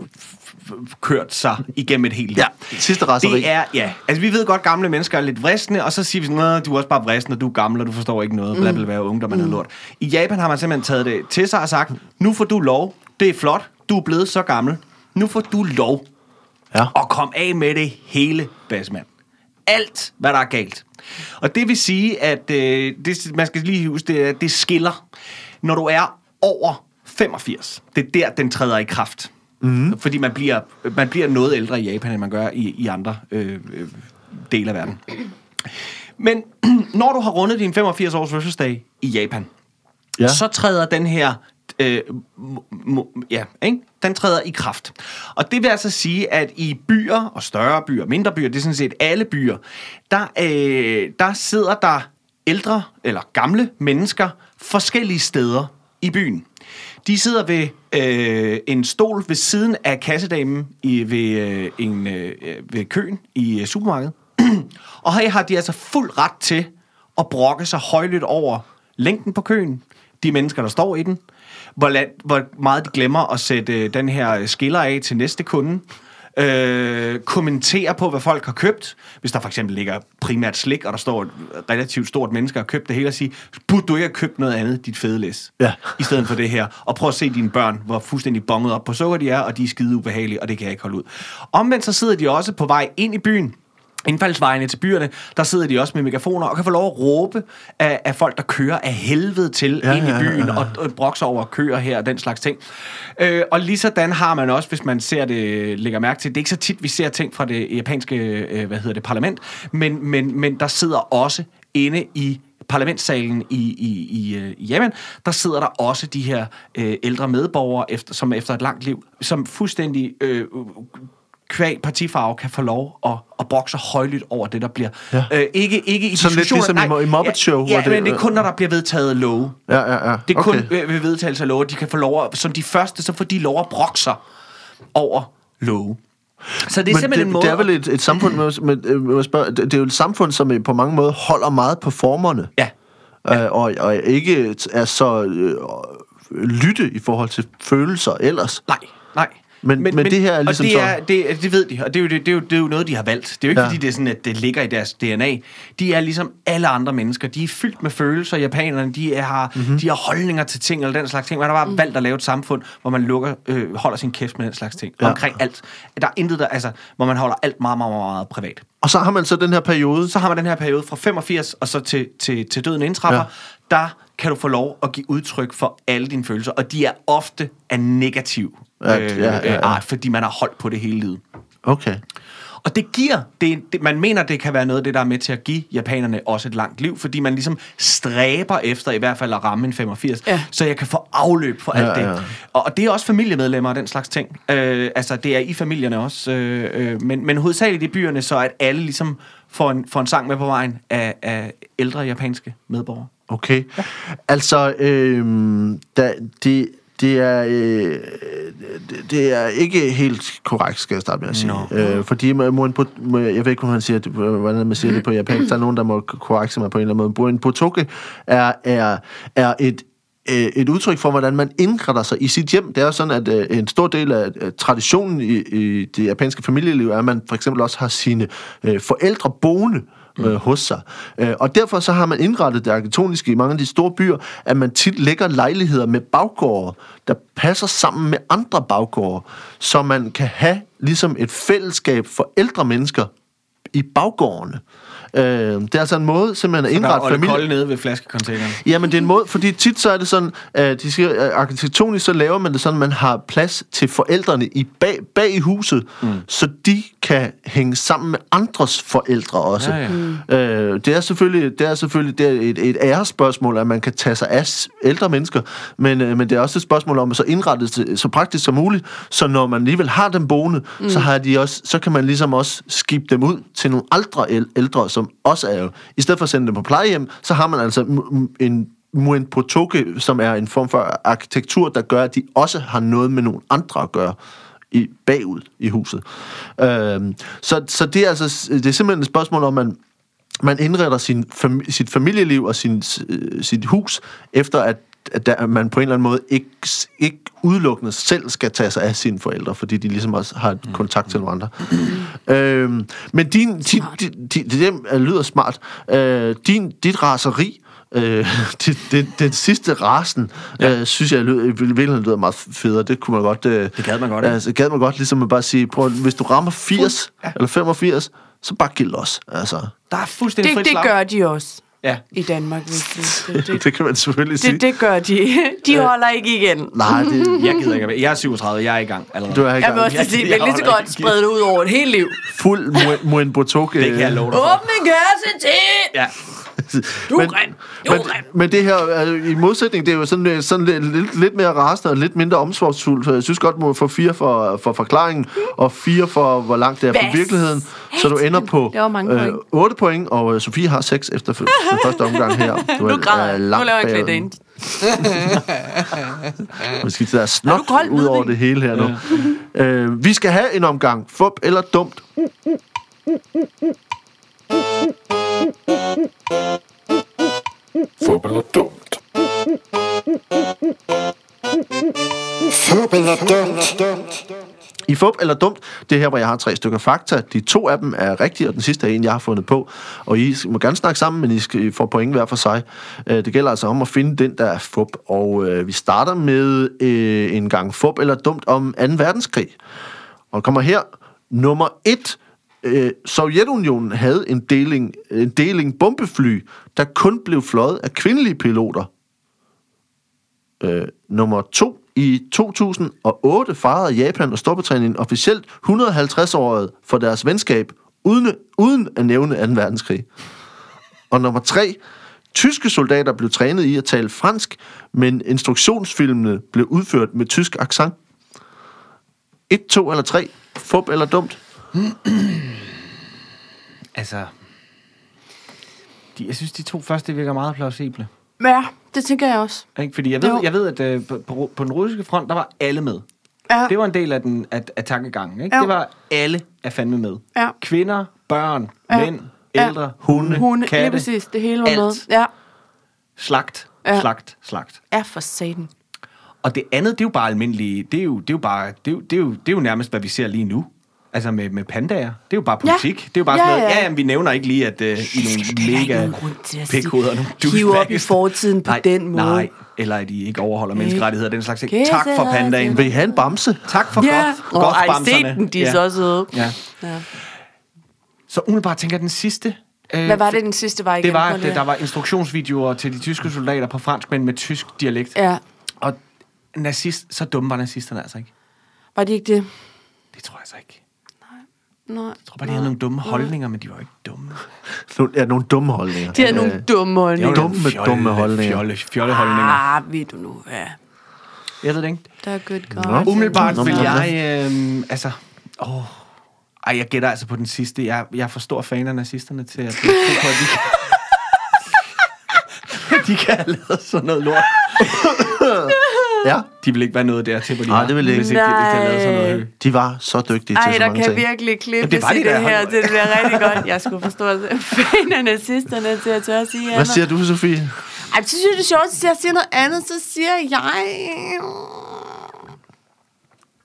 kørt sig igennem et helt liv. Ja, sidste raseri. Det er, ja. Altså, vi ved godt, gamle mennesker er lidt vristende, og så siger vi sådan, "Nå, du er også bare vristende, og du er gammel, og du forstår ikke noget, bla bla bla, ungdom er noget lort. I Japan har man simpelthen taget det til sig og sagt, nu får du lov, det er flot, du er blevet så gammel, nu får du lov Ja. og kom af med det hele, basmand. Alt, hvad der er galt. Og det vil sige, at øh, det, man skal lige huske, det, det skiller. Når du er over 85, det er der, den træder i kraft. Mm. Fordi man bliver, man bliver noget ældre i Japan, end man gør i, i andre øh, øh, dele af verden. Men når du har rundet din 85-års fødselsdag i Japan, Ja. så træder den her øh, mo- mo- ja, ikke? Den træder i kraft. Og det vil altså sige, at i byer og større byer, mindre byer, det er sådan set alle byer, der, øh, der sidder der ældre eller gamle mennesker forskellige steder i byen. De sidder ved øh, en stol ved siden af kassedamen i, ved, øh, en, øh, ved køen i øh, supermarkedet. og her har de altså fuld ret til at brokke sig højlydt over længden på køen, de mennesker, der står i den, hvor, la- hvor meget de glemmer at sætte øh, den her skiller af til næste kunde, øh, kommentere på, hvad folk har købt. Hvis der for eksempel ligger primært slik, og der står et relativt stort menneske og har købt det hele, og sige, burde du ikke have købt noget andet, dit fede læs, Ja. i stedet for det her. Og prøv at se dine børn, hvor fuldstændig bonget op på sukker de er, og de er skide ubehagelige, og det kan jeg ikke holde ud. Omvendt så sidder de også på vej ind i byen, indfaldsvejene til byerne, der sidder de også med megafoner og kan få lov at råbe af, af folk, der kører af helvede til Ja, ind i byen ja, ja, ja. og, og brokser over køer her og den slags ting. Øh, og lige sådan har man også, hvis man ser det, lægger mærke til, det er ikke så tit, vi ser ting fra det japanske, øh, hvad hedder det, parlament, men, men, men der sidder også inde i parlamentssalen i, i, i, øh, i Yemen, der sidder der også de her øh, ældre medborgere, efter, som efter et langt liv, som fuldstændig øh, kvæg partifarve kan få lov at, at brokke sig højlydt over det, der bliver. Ja. Øh, ikke, ikke i Sådan lidt ligesom Mo- i Muppet Show, Ja, ja det- men det er kun, når der bliver vedtaget love. Ja, ja, ja. Det er kun Okay. ved, ved vedtagelse af love, de kan få lov at, som de første, så får de lov at brokke sig over love. Så det er Men simpelthen det, en måde... det er vel et, et samfund, med, med, med, spørge, det, det er jo et samfund, som øh, på mange måder holder meget på formerne. Ja. Øh, og, og ikke er så øh, lytte i forhold til følelser ellers. Nej, nej. Men- men det her er ligesom og det, så- er, det, det ved de, og det er, jo, det, det, er jo, det er jo noget, de har valgt. Det er jo ikke, Ja. fordi det er sådan, at det ligger i deres DNA. De er ligesom alle andre mennesker. De er fyldt med følelser. Japanerne, de, er, har, Mhm. mm-hmm. de har holdninger til ting, eller den slags ting. Man har bare valgt at lave et samfund, hvor man lukker, øh, holder sin kæft med den slags ting. Ja. Omkring alt. Der er intet, der, altså, hvor man holder alt meget, meget, meget, meget privat. Og så har man så den her periode, Så har man den her periode fra 85 og så til, til, til døden indtræffer. Ja. Der kan du få lov at give udtryk for alle dine følelser, og de er ofte af negativ Ja, øh, ja, ja, ja. øh, art, fordi man har holdt på det hele livet. okay. Og det giver, det, det, man mener, det kan være noget af det, der er med til at give japanerne også et langt liv, fordi man ligesom stræber efter i hvert fald at ramme en 85, Ja. så jeg kan få afløb for alt Ja, det. ja. Og, og det er også familiemedlemmer og den slags ting. Øh, altså, det er i familierne også. Øh, øh, men, men hovedsageligt i byerne, så at alle ligesom får en, får en sang med på vejen af, af ældre japanske medborgere. Okay. Altså, øh, da, det, det er, øh, det, er ikke helt korrekt, skal jeg starte med at sige. Nå. Øh, fordi man, må, jeg ved ikke, hvordan man siger det, hvordan man siger det på japansk. Der er nogen, der må korrekte mig på en eller anden måde. Buen potoke er, er, er et øh, et udtryk for, hvordan man indretter sig i sit hjem. Det er sådan, at øh, en stor del af traditionen i, i det japanske familieliv er, at man for eksempel også har sine øh, forældre boende Mm. øh, hos sig. Øh, og derfor så har man indrettet det arkitektoniske i mange af de store byer, at man tit lægger lejligheder med baggårde, der passer sammen med andre baggårde, så man kan have ligesom et fællesskab for ældre mennesker i baggårdene. Øh, det er altså en måde simpelthen at Der indrette er familie... kolde nede ved flaskecontaineren. Jamen, det er en måde, fordi tit så er det sådan, at de siger, at arkitektonisk så laver man det sådan, at man har plads til forældrene i bag, bag i huset, mm. så de kan hænge sammen med andres forældre også. Ja, ja. Øh, det er selvfølgelig, det er selvfølgelig det er et, et ærespørgsmål, at man kan tage sig af ældre mennesker, men, øh, men det er også et spørgsmål om at så indrette det så praktisk som muligt, så når man alligevel har dem boende, mm. så, har de også, så kan man ligesom også skifte dem ud til nogle andre æl- ældre, som også er jo, i stedet for at sende dem på plejehjem, så har man altså en Muen Potoke, som er en form for arkitektur, der gør, at de også har noget med nogle andre at gøre i, bagud i huset. Øhm, så, så det er altså det er simpelthen et spørgsmål om, man, man indretter sin, fam, sit familieliv og sin, øh, sit hus efter, at, at der, man på en eller anden måde ikke, ikke udelukkende selv skal tage sig af sine forældre, fordi de ligesom også har et kontakt til nogle andre. øhm, men din, din, din, din, det der lyder smart. Øh, din, dit raseri, Øh, det, det, den sidste rasen, ja. øh, synes jeg, lød, i virkeligheden lyder meget federe. Det kunne man godt... Øh, Det gad man godt, ikke? Altså, gad man godt ligesom at bare sige, prøv, hvis du rammer 80 ja. eller 85, så bare gild os. Altså, Der er fuldstændig Det, frit det slag. gør de også Ja. i Danmark. Hvis det, det, det, det, det kan man selvfølgelig sige. det, det gør de. De holder ikke igen. Nej, det, Jeg gider ikke. Jeg er 37, jeg er i gang allerede. du er i Jeg vil gang. også sige, men lige så godt sprede det ud over et helt liv. Fuld Muen Botoke. Det kan jeg love dig for. Åbne kapacitet! Ja. Du er men, grim. Du er men, grim. men det her, er, i modsætning, det er jo sådan, øh, sådan lidt, lidt, lidt mere rasende og lidt mindre omsorgsfuldt. Så jeg synes godt, må få fire for, for forklaringen, og fire for, hvor langt det er fra Hvad? virkeligheden. Så du ender på Det var mange point. 8 point, og øh, Sofie har 6 efter f- den første omgang her. Du Nu græder jeg. Nu laver jeg klædt ind. Man skal der Har snot ud over det hele her nu. Øh, vi skal have en omgang. Fup eller dumt? Fup eller dumt? Fup eller dumt? I fup eller dumt, det er her, hvor jeg har tre stykker fakta. De to af dem er rigtige, og den sidste er en, jeg har fundet på. Og I må gerne snakke sammen, men I skal får point hver for sig. Øh, det gælder altså om at finde den, der er fup. Og øh, vi starter med øh, en gang fup eller dumt om 2. verdenskrig. Og kommer her. Nummer 1. Øh, Sovjetunionen havde en deling, en deling bombefly, der kun blev fløjet af kvindelige piloter. Øh, nummer 2. I 2008 fejrede Japan og Storbritannien officielt 150-året for deres venskab, uden, uden at nævne 2. verdenskrig. Og nummer tre. Tyske soldater blev trænet i at tale fransk, men instruktionsfilmene blev udført med tysk accent. 1, 2 eller 3. fup eller dumt? Altså... De, jeg synes, de to første virker meget plausible. Ja, det tænker jeg også. Ikke? Fordi jeg ved, Jo. jeg ved at øh, på, på, den russiske front, der var alle med. Ja. Det var en del af, den, af, af tankegangen. Ikke? Jo. Det var alle er fandme med. Ja. Kvinder, børn, Ja. mænd, Ja. ældre, hunde, Hunde, lige katte, præcis. Det hele var alt. med. Ja. slagt, Ja. slagt, slagt. Ja, for satan. Og det andet, det er jo bare almindelige, det er jo, det er jo bare, det er jo, det er jo, det er jo nærmest, hvad vi ser lige nu. Altså med, med pandager. Det er jo bare politik. Det er jo bare Ja, sådan noget, ja. ja, jamen, vi nævner ikke lige, at uh, I er nogle mega pikhoveder, Hive op i fortiden på nej, den måde. Nej, eller at I ikke overholder menneskerettigheder, den slags ting. Kæse Tak for pandagen. Vil I have en bamse? Tak for Ja, godt, og godt ej, se den, de er ja. så søde. Ja. Ja. Så umiddelbart tænker jeg, den sidste... Øh, Hvad var det, den sidste var igen? Det var, at der var instruktionsvideoer til de tyske soldater på fransk, men med tysk dialekt. Ja, Og nazist, så dumme var nazisterne altså ikke. var de ikke det? Det tror jeg så ikke. Nej. Jeg tror bare, de havde nogle dumme holdninger, men de var jo ikke dumme. Nogle, ja, nogle dumme holdninger. De havde nogle dumme holdninger. Dumme, dumme holdninger. Fjolle, fjolleholdninger. Ah, ved du nu, ja. Jeg ved det ikke. Der er good Nå. God. Umiddelbart Nå, vil nå, nå. jeg... Øh, altså... Åh, ej, jeg gætter altså på den sidste. Jeg, jeg er for stor fan af nazisterne til at tro på, at de kan... de kan have lavet sådan noget lort. Ja, De vil ikke være noget der til, hvor de Nej, det vil de ikke. Hvis ikke de, hvis de havde lavet sådan noget de var så dygtige Ej, til så der mange kan ting. virkelig klippes det var de det da, her. Det bliver rigtig godt. Jeg skulle forstå at fan af nazisterne til at tør at sige Hvad siger du, Sofie? Ej, så synes jeg, det er sjovt, hvis jeg siger noget andet, så siger jeg...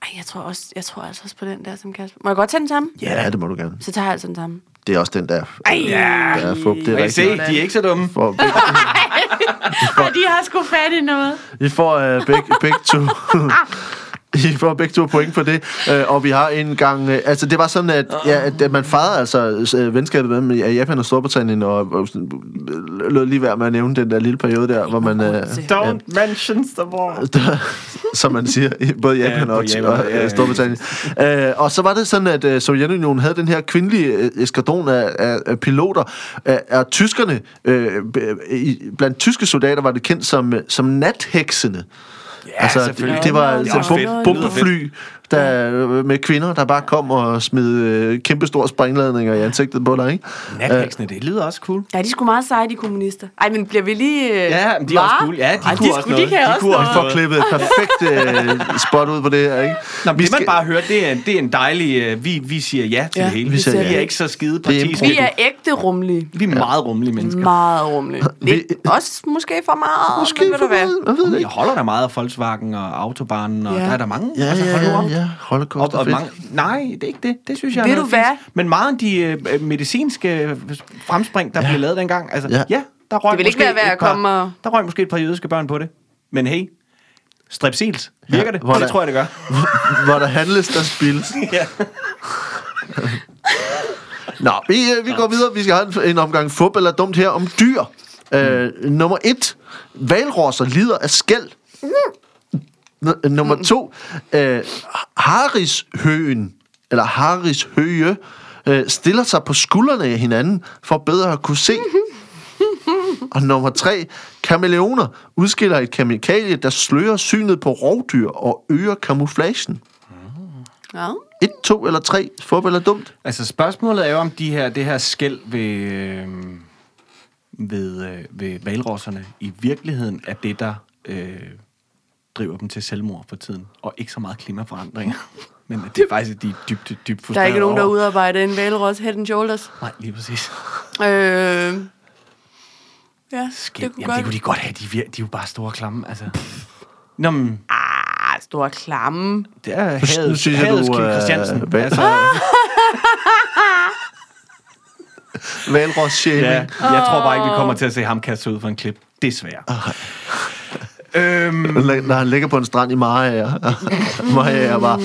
Ej, jeg tror, også, jeg tror altså også på den der, som Kasper... Må jeg godt tage den samme? Ja, det må du gerne. Så tager jeg altså den samme. Det er også den der. Ej, Der er fup, det er I se, rigtigt. de er ikke så dumme. For begge, Ej, de har sgu fat i noget. I får uh, begge, begge to... I får begge to point for det. Uh, og vi har en gang... Uh, altså, det var sådan, at, ja, at, at man fejrede altså uh, venskabet mellem Japan og Storbritannien, og, uh, lød lige værd med at nævne den der lille periode der, hvor man... Til. Don't mention the war. der, som man siger, i både Japan Ja, og, Japan, og øh, Storbritannien. Øh, og så var det sådan, at øh, Sovjetunionen havde den her kvindelige øh, eskadron af, af, af piloter. Af, af tyskerne, øh, i, blandt tyske soldater var det kendt som, øh, som natheksene. Ja, altså, det, det var altså, også bom, bombefly der, øh, med kvinder, der bare kom og smed øh, kæmpe store sprængladninger i ansigtet på dig, ikke? Natheksene, det lyder også cool. Ja, de er sgu meget seje, de kommunister. Ej, men bliver vi lige... Øh, Ja, men de er også var? cool. Ja, de Ej, kunne de, også sgu- noget. De kan De også kunne noget. også For klippet et perfekt øh, spot ud på det her, ikke? Nå, Vi det skal- man bare høre, det er, det er en dejlig... Øh, vi, vi siger ja til Ja, det hele. vi siger vi ja. er ikke så skide Det er partiske. Vi er ægte rumlige. vi er meget rummelige mennesker. Meget rumlige. Lidt, også måske for meget, Måske for meget, jeg holder der meget af Volkswagen og Autobahnen, og Ja. der er der mange. Ja, altså, ja, hold nu ja. Ja. Og, Holocaust er og fedt. mange, nej, det er ikke det. Det synes jeg er noget du hvad? Men meget af de øh, medicinske fremspring, der Ja. blev lavet dengang, altså, Ja. ja, der røg Det vil ikke måske være værd et at par- komme og- Der røg måske et par jødiske børn på det. Men hey, strepsils, virker Ja, det? hvor Det der- tror jeg, det gør. Hvor der handles, der spildes. ja. Nå, vi, øh, vi går videre. Vi skal have en, en omgang fup eller dumt her om dyr. Øh, nummer et. Valrosser lider af skæld. N- nummer to. Øh, Harishøen, eller Harishøge, øh, stiller sig på skuldrene af hinanden, for bedre at kunne se. Og nummer tre. Kameleoner udskiller et kemikalie, der slører synet på rovdyr og øger kamuflagen. Ja. Et, to eller tre. Fup eller dumt? Altså spørgsmålet er jo, om de her, det her skæld ved, øh, ved, øh, ved valrosserne i virkeligheden er det, der øh, driver dem til selvmord for tiden, og ikke så meget klimaforandringer. Men at det er faktisk, at de er dybt, dybt Der er frustrerede ikke nogen, der over. udarbejder en valros head and shoulders. Nej, lige præcis. Øh, ja, Skæld. det kunne Jamen, det godt. kunne de godt have. De, er de er jo bare store klamme. Altså. Nå, men Ah, store klamme. det er nu hadet, synes jeg, hadets du, Kim øh, Christiansen. hvad- Altså, Valros ja, jeg tror bare ikke, vi kommer til at se ham kaste ud for en klip. Desværre. Øhm, Når han ligger på en strand i Maja. Maja er bare...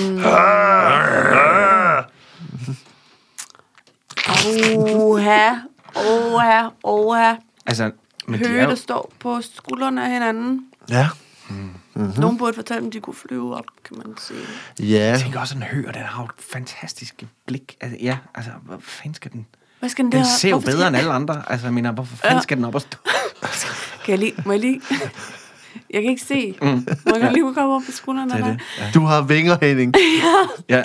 Oha, oha, oha. altså, men de er Høge, jo, der står på skuldrene af hinanden. Ja. Mm-hmm. Nogen burde fortælle dem, de kunne flyve op, kan man sige. Ja. Jeg tænker også, at en høer, den har jo et fantastisk blik. Altså, ja, altså, hvor fanden skal den... Hvad skal den Den der? ser jo hvorfor bedre skal- end alle andre. Altså, jeg mener, hvorfor fanden Ja. skal den op og stå? Kan jeg lige, må jeg lige? Jeg kan ikke se. Mm. Må jeg lige komme op på skuldrene Det er der? det. Ja. Du har vinger, Henning. Ja. ja.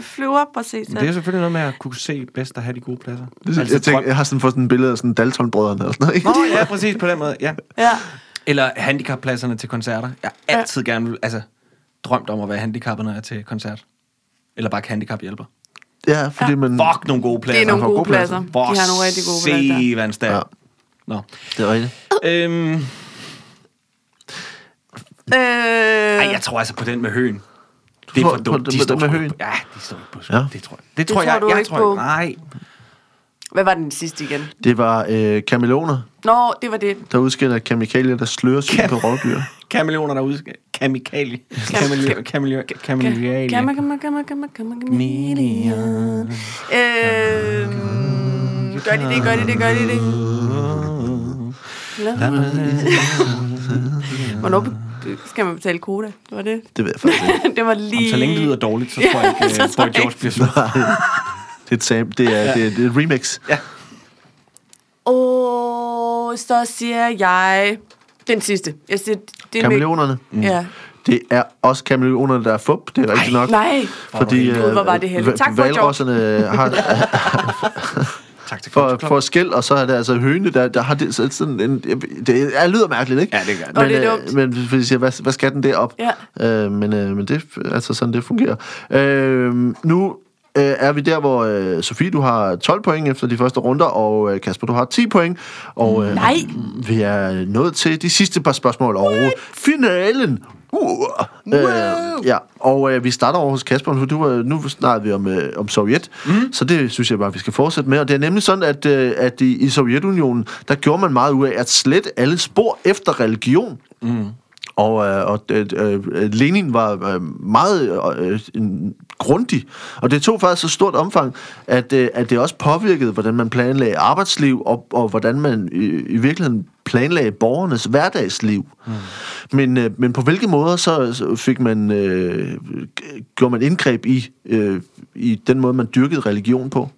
Flyv op og se selv. det er selvfølgelig noget med at kunne se bedst at have de gode pladser. Det, Altså, jeg, tænker, jeg har sådan fået sådan et billede af sådan Dalton-brødrene og sådan noget. Ikke? Nå, ja, præcis på den måde, ja. Ja. Eller handicappladserne til koncerter. Jeg har altid gerne vil, altså, drømt om at være handicappet, når jeg er til koncert. Eller bare handicaphjælper. Ja, fordi man... Fuck, nogle gode pladser. Det er nogle får gode gode pladser. pladser. De har nogle rigtig gode pladser. Se, hvad en. Ja. Ja. Nå. Det er rigtigt. Øhm, Øh, ej, jeg tror altså på den med høen. Det er for dumt. De står med høen? ikke på- Ja, de står ikke på Ja. Det tror jeg. Det, Det tror tror jeg. du jeg ikke tror, på? Nej. Hvad var den sidste igen? Det var øh, kameleoner, Nå, det var det. der udskiller kemikalier, der slører syn på rovdyr. Kameleoner derude. Kamikali. Kameleoner. Kameleoner. Kamma, Kameleoner. kamma, kamma, kamma, kamma, chameleon. Øh, gør de det, gør de det, gør de det? Hvornår be- skal man betale koda? Det var det. Det ved jeg faktisk ikke. det var lige... Så længe det lyder dårligt, så tror jeg ikke, så tror Boy jeg George bliver sur. Det er et, sam, det er, det er, det er et remix. Ja. Åh, så siger jeg... Den sidste. Jeg siger, det er Kameleonerne. Med, ja. Det er også kameleonerne, der er fup. Det er rigtigt nok. Nej. Fordi Gud, hvor var det heldigt. Tak for det, George. valrosserne har, Tak til for, for skæld, og så er det altså høne, der, der har det så- sådan en... Det er, lyder mærkeligt, ikke? Ja, det gør det. Og Men, det er øh, dumt. men hvis jeg siger, hvad, hvad skal den derop? Ja. Øh, men, øh, men det er altså sådan, det fungerer. Øh, nu øh, er vi der, hvor øh, Sofie, du har 12 point efter de første runder, og øh, Kasper, du har 10 point. Og øh, Nej. vi er nået til de sidste par spørgsmål, og finalen. Uh, øh, ja, og øh, vi starter over hos Kasper, for du, øh, nu snakker vi om, øh, om Sovjet, mm. så det synes jeg bare, vi skal fortsætte med. Og det er nemlig sådan, at, øh, at i, i Sovjetunionen, der gjorde man meget ud af at slette alle spor efter religion. Og, øh, og øh, øh, Lenin var øh, meget øh, grundig, og det tog faktisk så stort omfang, at, øh, at det også påvirkede, hvordan man planlagde arbejdsliv, og, og hvordan man i, i virkeligheden planlagde borgernes hverdagsliv. Mm. Men, øh, men på hvilke måder så, fik man, øh, gjorde man indgreb i, øh, i den måde, man dyrkede religion på?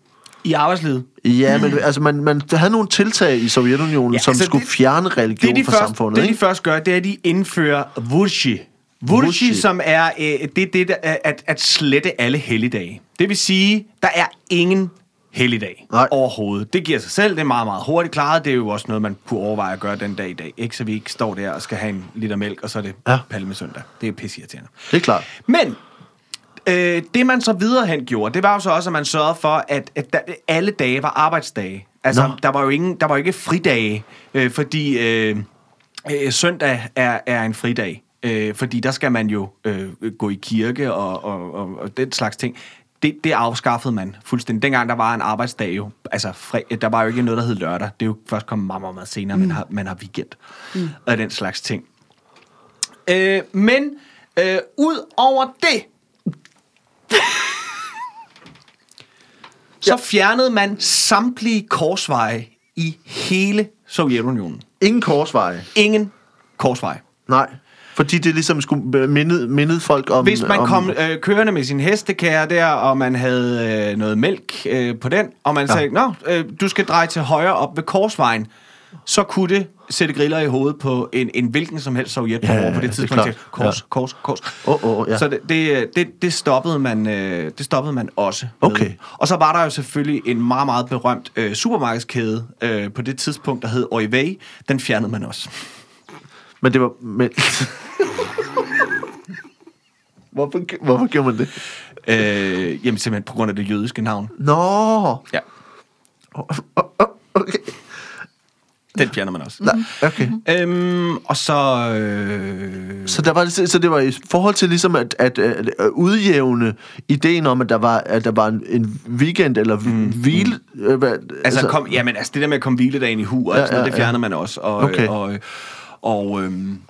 I arbejdslivet. Ja, men altså, man, man havde nogle tiltag i Sovjetunionen, ja, som altså, skulle det- fjerne religion Det, de fra først, samfundet. det, de først gør, det er, at de indfører. Vurshi, Vurshi. som er øh, det, det der, er at, at slette alle helligdage. Det vil sige, der er ingen helligdag Nej. overhovedet. Det giver sig selv, det er meget, meget hurtigt klaret. Det er jo også noget, man kunne overveje at gøre den dag i dag. Ikke så vi ikke står der og skal have en liter mælk, og så er det Ja. palmesøndag. Det er pisseirriterende. Det er klart. Men øh, det man så videre hen gjorde, det var jo så også, at man sørgede for, at, at der, alle dage var arbejdsdage. Altså, Nå. der var jo ingen, der var jo ikke fridage, øh, fordi øh, øh, søndag er, er en fridag. Øh, fordi der skal man jo øh, gå i kirke og, og, og, og den slags ting. Det, det afskaffede man fuldstændig. Dengang der var en arbejdsdag jo, altså fri, der var jo ikke noget, der hed lørdag. Det er jo først kommet meget, meget, meget senere, mm. man, har, man har weekend mm. og den slags ting. Øh, men øh, ud over det, så fjernede man samtlige korsveje i hele Sovjetunionen. Ingen korsveje. Ingen korsveje. Nej. Fordi det ligesom skulle minde, mindede folk om... Hvis man om, kom øh, kørende med sin hestekære der, og man havde øh, noget mælk øh, på den, og man Ja. sagde, nå, øh, du skal dreje til højre op ved korsvejen, så kunne det sætte griller i hovedet på en, en hvilken som helst sovjetborger Ja, på det det tidspunkt. til Kors, Ja. kors, kors. Åh, åh, ja. Så det, det, det, det, stoppede man, øh, det stoppede man også. med. Okay. Og så var der jo selvfølgelig en meget, meget berømt øh, supermarkedskæde øh, på det tidspunkt, der hed Oivey. Den fjernede man også. Men det var... Men, hvorfor, hvorfor gjorde man det? Øh, jamen simpelthen på grund af det jødiske navn. Nå! Ja, Okay. den fjerner man også. Nej, okay. Øhm, og så... Øh, Så, der var, så det var i forhold til ligesom at, at, at, at udjævne ideen om, at der var, at der var en, en weekend eller mm, hvile... Øh, hvad, altså, kom, jamen, altså det der med at komme hviledagen i hu, og Ja, sådan, noget, ja, det fjernede ja. man også. Og, Okay. og, og, øhm,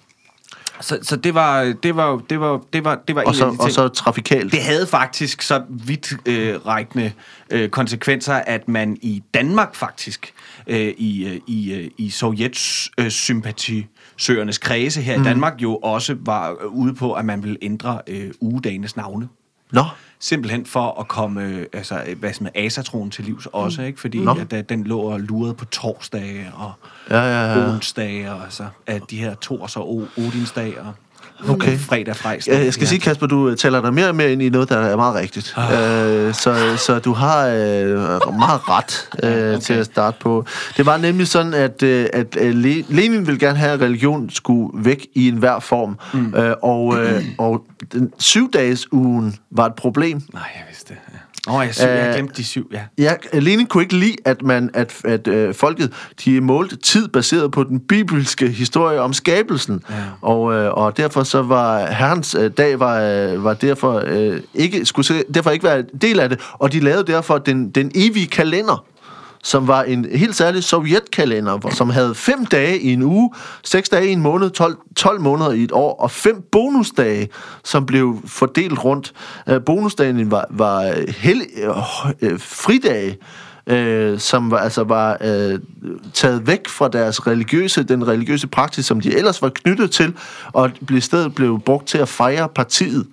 så, så det var det var det var det var det var og, en så, af de ting. og så trafikalt. Det havde faktisk så vidt øh, rækkende øh, konsekvenser, at man i Danmark faktisk, øh, i, øh, i, øh, i Sovjets øh, sympatisøgernes kredse her mm. i Danmark, jo også var øh, ude på, at man ville ændre øh, ugedagenes navne. Nå, Simpelthen for at komme øh, altså, øh, hvad med asatroen til livs også, ikke? Fordi Nå. at, den lå og lurede på torsdage og ja, ja, ja. onsdage, og altså, at de her Tors og O- Odinsdag og Okay. fredag frejs. Ja, jeg skal sige, Kasper, du taler dig mere og mere ind i noget, der er meget rigtigt. Øh, så, så du har øh, meget ret øh, okay. til at starte på. Det var nemlig sådan, at, øh, at øh, Le- Lenin ville gerne have, at religion skulle væk i enhver form. Mm. Øh, og, øh, og den syv-dages ugen var et problem. Nej, jeg vidste det. Ja. Åh, oh, jeg, syv, jeg Øh, glemte de syv, ja. Ja, Lenin kunne ikke lide, at, man, at, at øh, folket de målte tid baseret på den bibelske historie om skabelsen. Ja. Og, øh, og derfor så var herrens øh, dag var, øh, var derfor øh, ikke skulle se- derfor ikke være en del af det, og de lavede derfor den, den evige kalender som var en helt særlig sovjetkalender, som havde fem dage i en uge, seks dage i en måned, 12, 12 måneder i et år, og fem bonusdage, som blev fordelt rundt. Øh, bonusdagen var, var hel, øh, fridage, øh, som var, altså var øh, taget væk fra deres religiøse, den religiøse praksis, som de ellers var knyttet til, og blev i stedet blev brugt til at fejre partiet.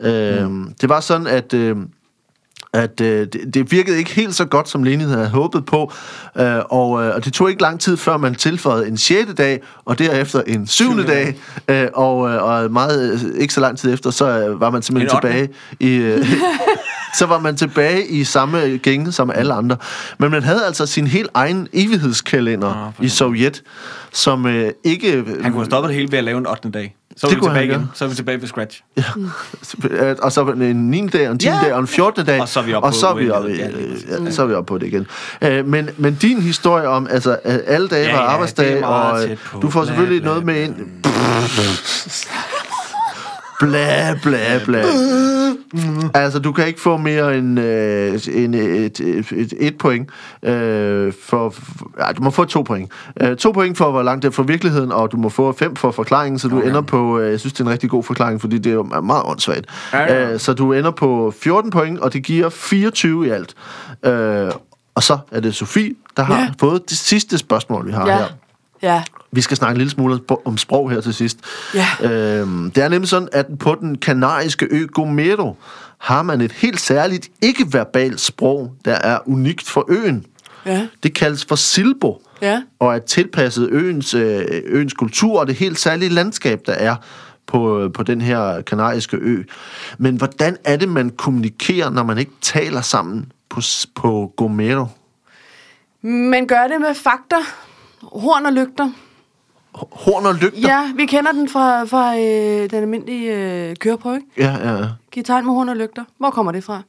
Øh, Det var sådan, at... Øh, at øh, det, det virkede ikke helt så godt, som Lenin havde håbet på, øh, og, øh, og det tog ikke lang tid, før man tilføjede en sjette dag, og derefter en syvende dag, øh, og, øh, og meget, øh, ikke så lang tid efter, så øh, var man simpelthen tilbage i... Øh, så var man tilbage i samme gænge som alle andre. Men man havde altså sin helt egen evighedskalender for i Sovjet, som øh, ikke... Han kunne have stoppet det hele ved at lave en 8. dag. Så er Det vi tilbage igen. Så er vi tilbage ved scratch. Øh, og så en 9. dag, og en 10. Ja. dag, og en 14. dag. Og så er vi oppe på så er vi oppe. Ja, ja, så er vi oppe på det igen. Øh, men, men din historie om, altså, at alle dage Ja, var ja, og du får selvfølgelig noget med ind. Bla, bla, bla. Altså, du kan ikke få mere end, øh, end et, et, et, et point. Øh, for, for, ja, du må få to point. Øh, to point for, hvor langt det er fra virkeligheden, og du må få fem for forklaringen, så du okay. ender på, øh, jeg synes, det er en rigtig god forklaring, fordi det er meget åndssvagt. Ja, ja. Øh, så du ender på 14 point, og det giver 24 i alt. Øh, og så er det Sofie, der har Ja. fået det sidste spørgsmål, vi har Ja. her. Ja. Vi skal snakke en lille smule om- sprog her til sidst. Ja. Øhm, det er nemlig sådan, at på den kanariske ø Gomero har man et helt særligt ikke-verbalt sprog, der er unikt for øen. Ja. Det kaldes for silbo, Ja. og er tilpasset øens, øh, øens kultur og det helt særlige landskab, der er på, på den her kanariske ø. Men hvordan er det, man kommunikerer, når man ikke taler sammen på, på Gomero? Men gør det med fakta. Horn og lygter. Horn og lygter? Ja, vi kender den fra, fra øh, den almindelige øh, køreprøve. ikke? ja, ja. ja. Giv tegn med horn og lygter. Hvor kommer det fra?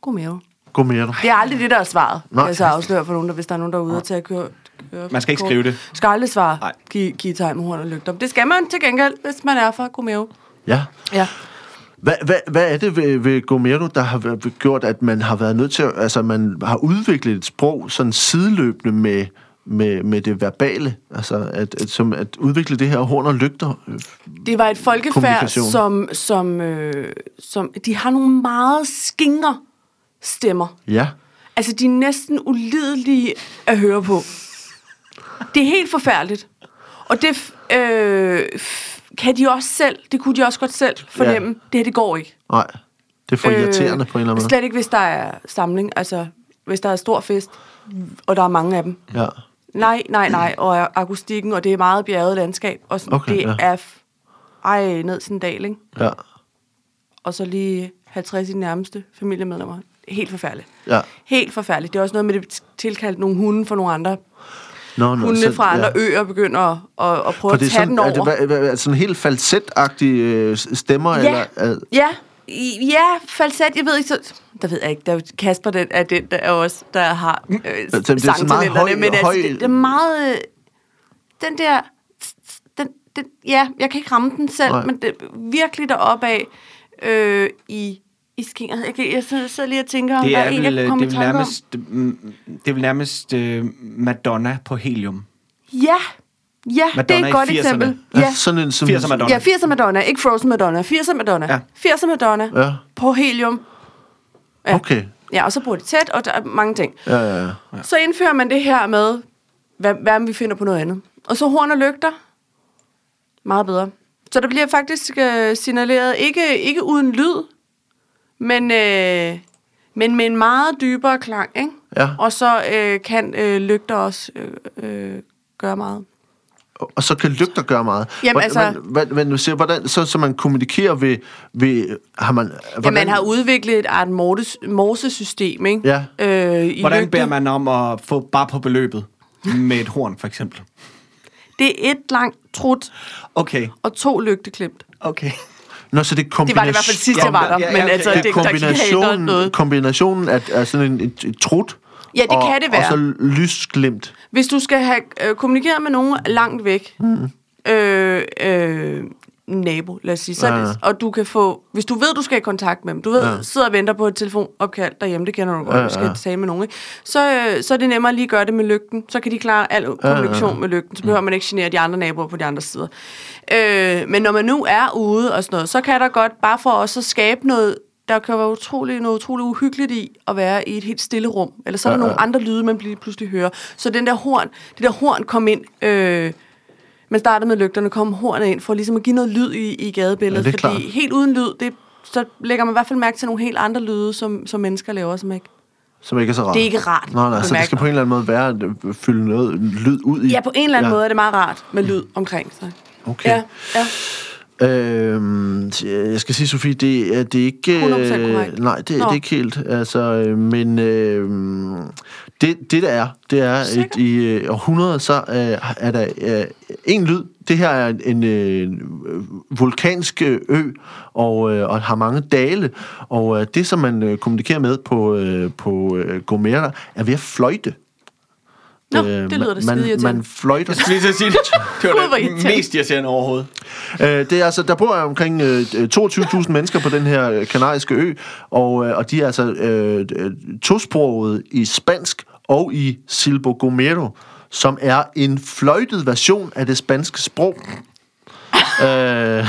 God mave. Gomero. Det er aldrig det, der er svaret. Nej. Nej. Jeg så afsløre for nogen, der, hvis der er nogen, der er ude og tage køre, køre Man skal ikke skrive det. Skal aldrig svare. Nej. Giv, giv tegn med horn og lygter. Det skal man til gengæld, hvis man er fra god mave. Ja. Ja. Hvad, hvad, hvad er det ved, ved Gomero, der har været- gjort, at man har været nødt til, at, altså man har udviklet et sprog sådan sideløbende med, med, med det verbale, altså at, at, som at udvikle det her horn og lygter. øh, Det var et folkefærd, som, som, øh, som... De har nogle meget skingre stemmer. Ja, Altså, de er næsten ulidelige at høre på. Det er helt forfærdeligt. Og det øh, kan de også selv, det kunne de også godt selv fornemme. Ja. Det her, det går ikke. nej. Det er for irriterende på en eller anden måde. Slet ikke, hvis der er samling. Altså, hvis der er stor fest, og der er mange af dem. Ja. Nej, nej, nej. Og akustikken, og det er meget bjerget landskab. Og sådan, Okay, det ja. er... Ej, ned en dal, ikke? Ja. Og så lige 50 i de nærmeste familiemedlemmer. Helt forfærdeligt. Ja. Helt forfærdeligt. Det er også noget med, at det tilkaldt nogle hunde for nogle andre Nå, nå, hunde så- fra andre ja. øer begynder at, at, at prøve at det er tage sådan, den er over. det hvad, hvad, hvad, sådan helt falsetagtige øh, stemmer? ja, Eller, ja, ja, falset, jeg ved ikke, så, der ved jeg ikke, der er Kasper den, er den, der er også, der har øh, det er sådan meget høj- men altså, høj- det, det, er meget, øh, den der, den, den, ja, jeg kan ikke ramme den selv, Nej. Men det er virkelig deroppe af, øh, i, i skingeret. Jeg, kan- jeg sidder- lige og tænker, om Det er er en, jeg vel, kan øh, komme det er tanke om. nærmest, mm, det er vel nærmest øh, Madonna på helium. Ja, ja, det er Madonna et godt 80'erne. eksempel. ja. Ja, sådan en... Som, 80'er Madonna. Ja, 80'er Madonna. Ikke Frozen Madonna. 80'er Madonna. Ja. Ja. 80'er Madonna. Ja. På helium. Ja. Okay. Ja, og så bruger de tæt, og der er mange ting. Ja, ja, ja. Så indfører man det her med, hvad, hvad om vi finder på noget andet. Og så horn og lygter. Meget bedre. Så der bliver faktisk øh, signaleret, ikke, ikke uden lyd, Men, øh, men med en meget dybere klang, ikke? Ja. Og så øh, kan øh, lygter også øh, øh, gøre meget. Og så kan lygter gøre meget. Jamen, altså- hvad, hvad, du siger, hvordan, så, så man kommunikerer ved, ved har man, Hvordan? Ja, man har udviklet et art morse- morsesystem, ikke? Ja. Øh, i Hvordan lygte. beder man om at få bare på beløbet med et horn, for eksempel? Det er et langt trut Okay, og to lygteklimt. okay. Nå, så det er Det kombination, var det i hvert fald sidst, jeg var der. Ja, ja, Men okay. altså, Det det, er der kombinationen, noget. kombinationen af, af sådan en, et, et trut Ja, det og, kan det være. og så lysglimt. Hvis du skal have øh, kommunikeret med nogen langt væk, mm. øh, øh, nabo, lad os sige, så, Ja, ja. ja. og du kan få, hvis du ved, du skal i kontakt med dem, du ved, Ja. ja. sidder og venter på et telefonopkald derhjemme, det kender du godt, Ja, ja, du skal ja. tale med nogen, ikke? Så, øh, så er det nemmere lige at gøre det med lygten, så kan de klare al kommunikation med lygten, så behøver man ikke genere de andre naboer på de andre sider. Øh, men når man nu er ude og sådan noget, så kan der godt, bare for os at skabe noget, der kan være utrolig, noget utroligt uhyggeligt i at være i et helt stille rum. Eller så er der Ja, nogle ja. andre lyde, man lige pludselig hører. Så den der horn, det der horn kom ind... Øh, man startede med lygterne, kom hornet ind for ligesom at give noget lyd i, i gadebilledet. Ja, fordi klart. helt uden lyd, det, så lægger man i hvert fald mærke til nogle helt andre lyde, som, som mennesker laver, som ikke... Som ikke er så rart. Det er ikke rart Nej, nej, så det skal på en eller anden måde være at øh, fylde noget lyd ud i. Ja, på en eller anden Ja. måde er det meget rart med lyd omkring sig. Okay. Ja, ja. Øhm, jeg skal sige, Sofie, det er, det er ikke... 100% øh. Nej, det, det er ikke helt. Altså, øh, men øh, det, det, der er, det er, at i øh, århundreder, så øh, er der øh, en lyd. Det her er en øh, vulkansk øh, ø, og, øh, og har mange dale. Og øh, det, som man øh, kommunikerer med på, øh, på øh, Gomera, er ved at fløjte. Nå, Øh, det lyder da man, skide man, man fløjter. Jeg skulle lige til at sige det. Det var det mest irriterende overhovedet. Øh, det er altså, der bor omkring øh, 22.000 mennesker på den her øh, kanariske ø, og, øh, og de er altså øh, øh, tosprogede i spansk og i Silbo Gomero, som er en fløjtet version af det spanske sprog. øh,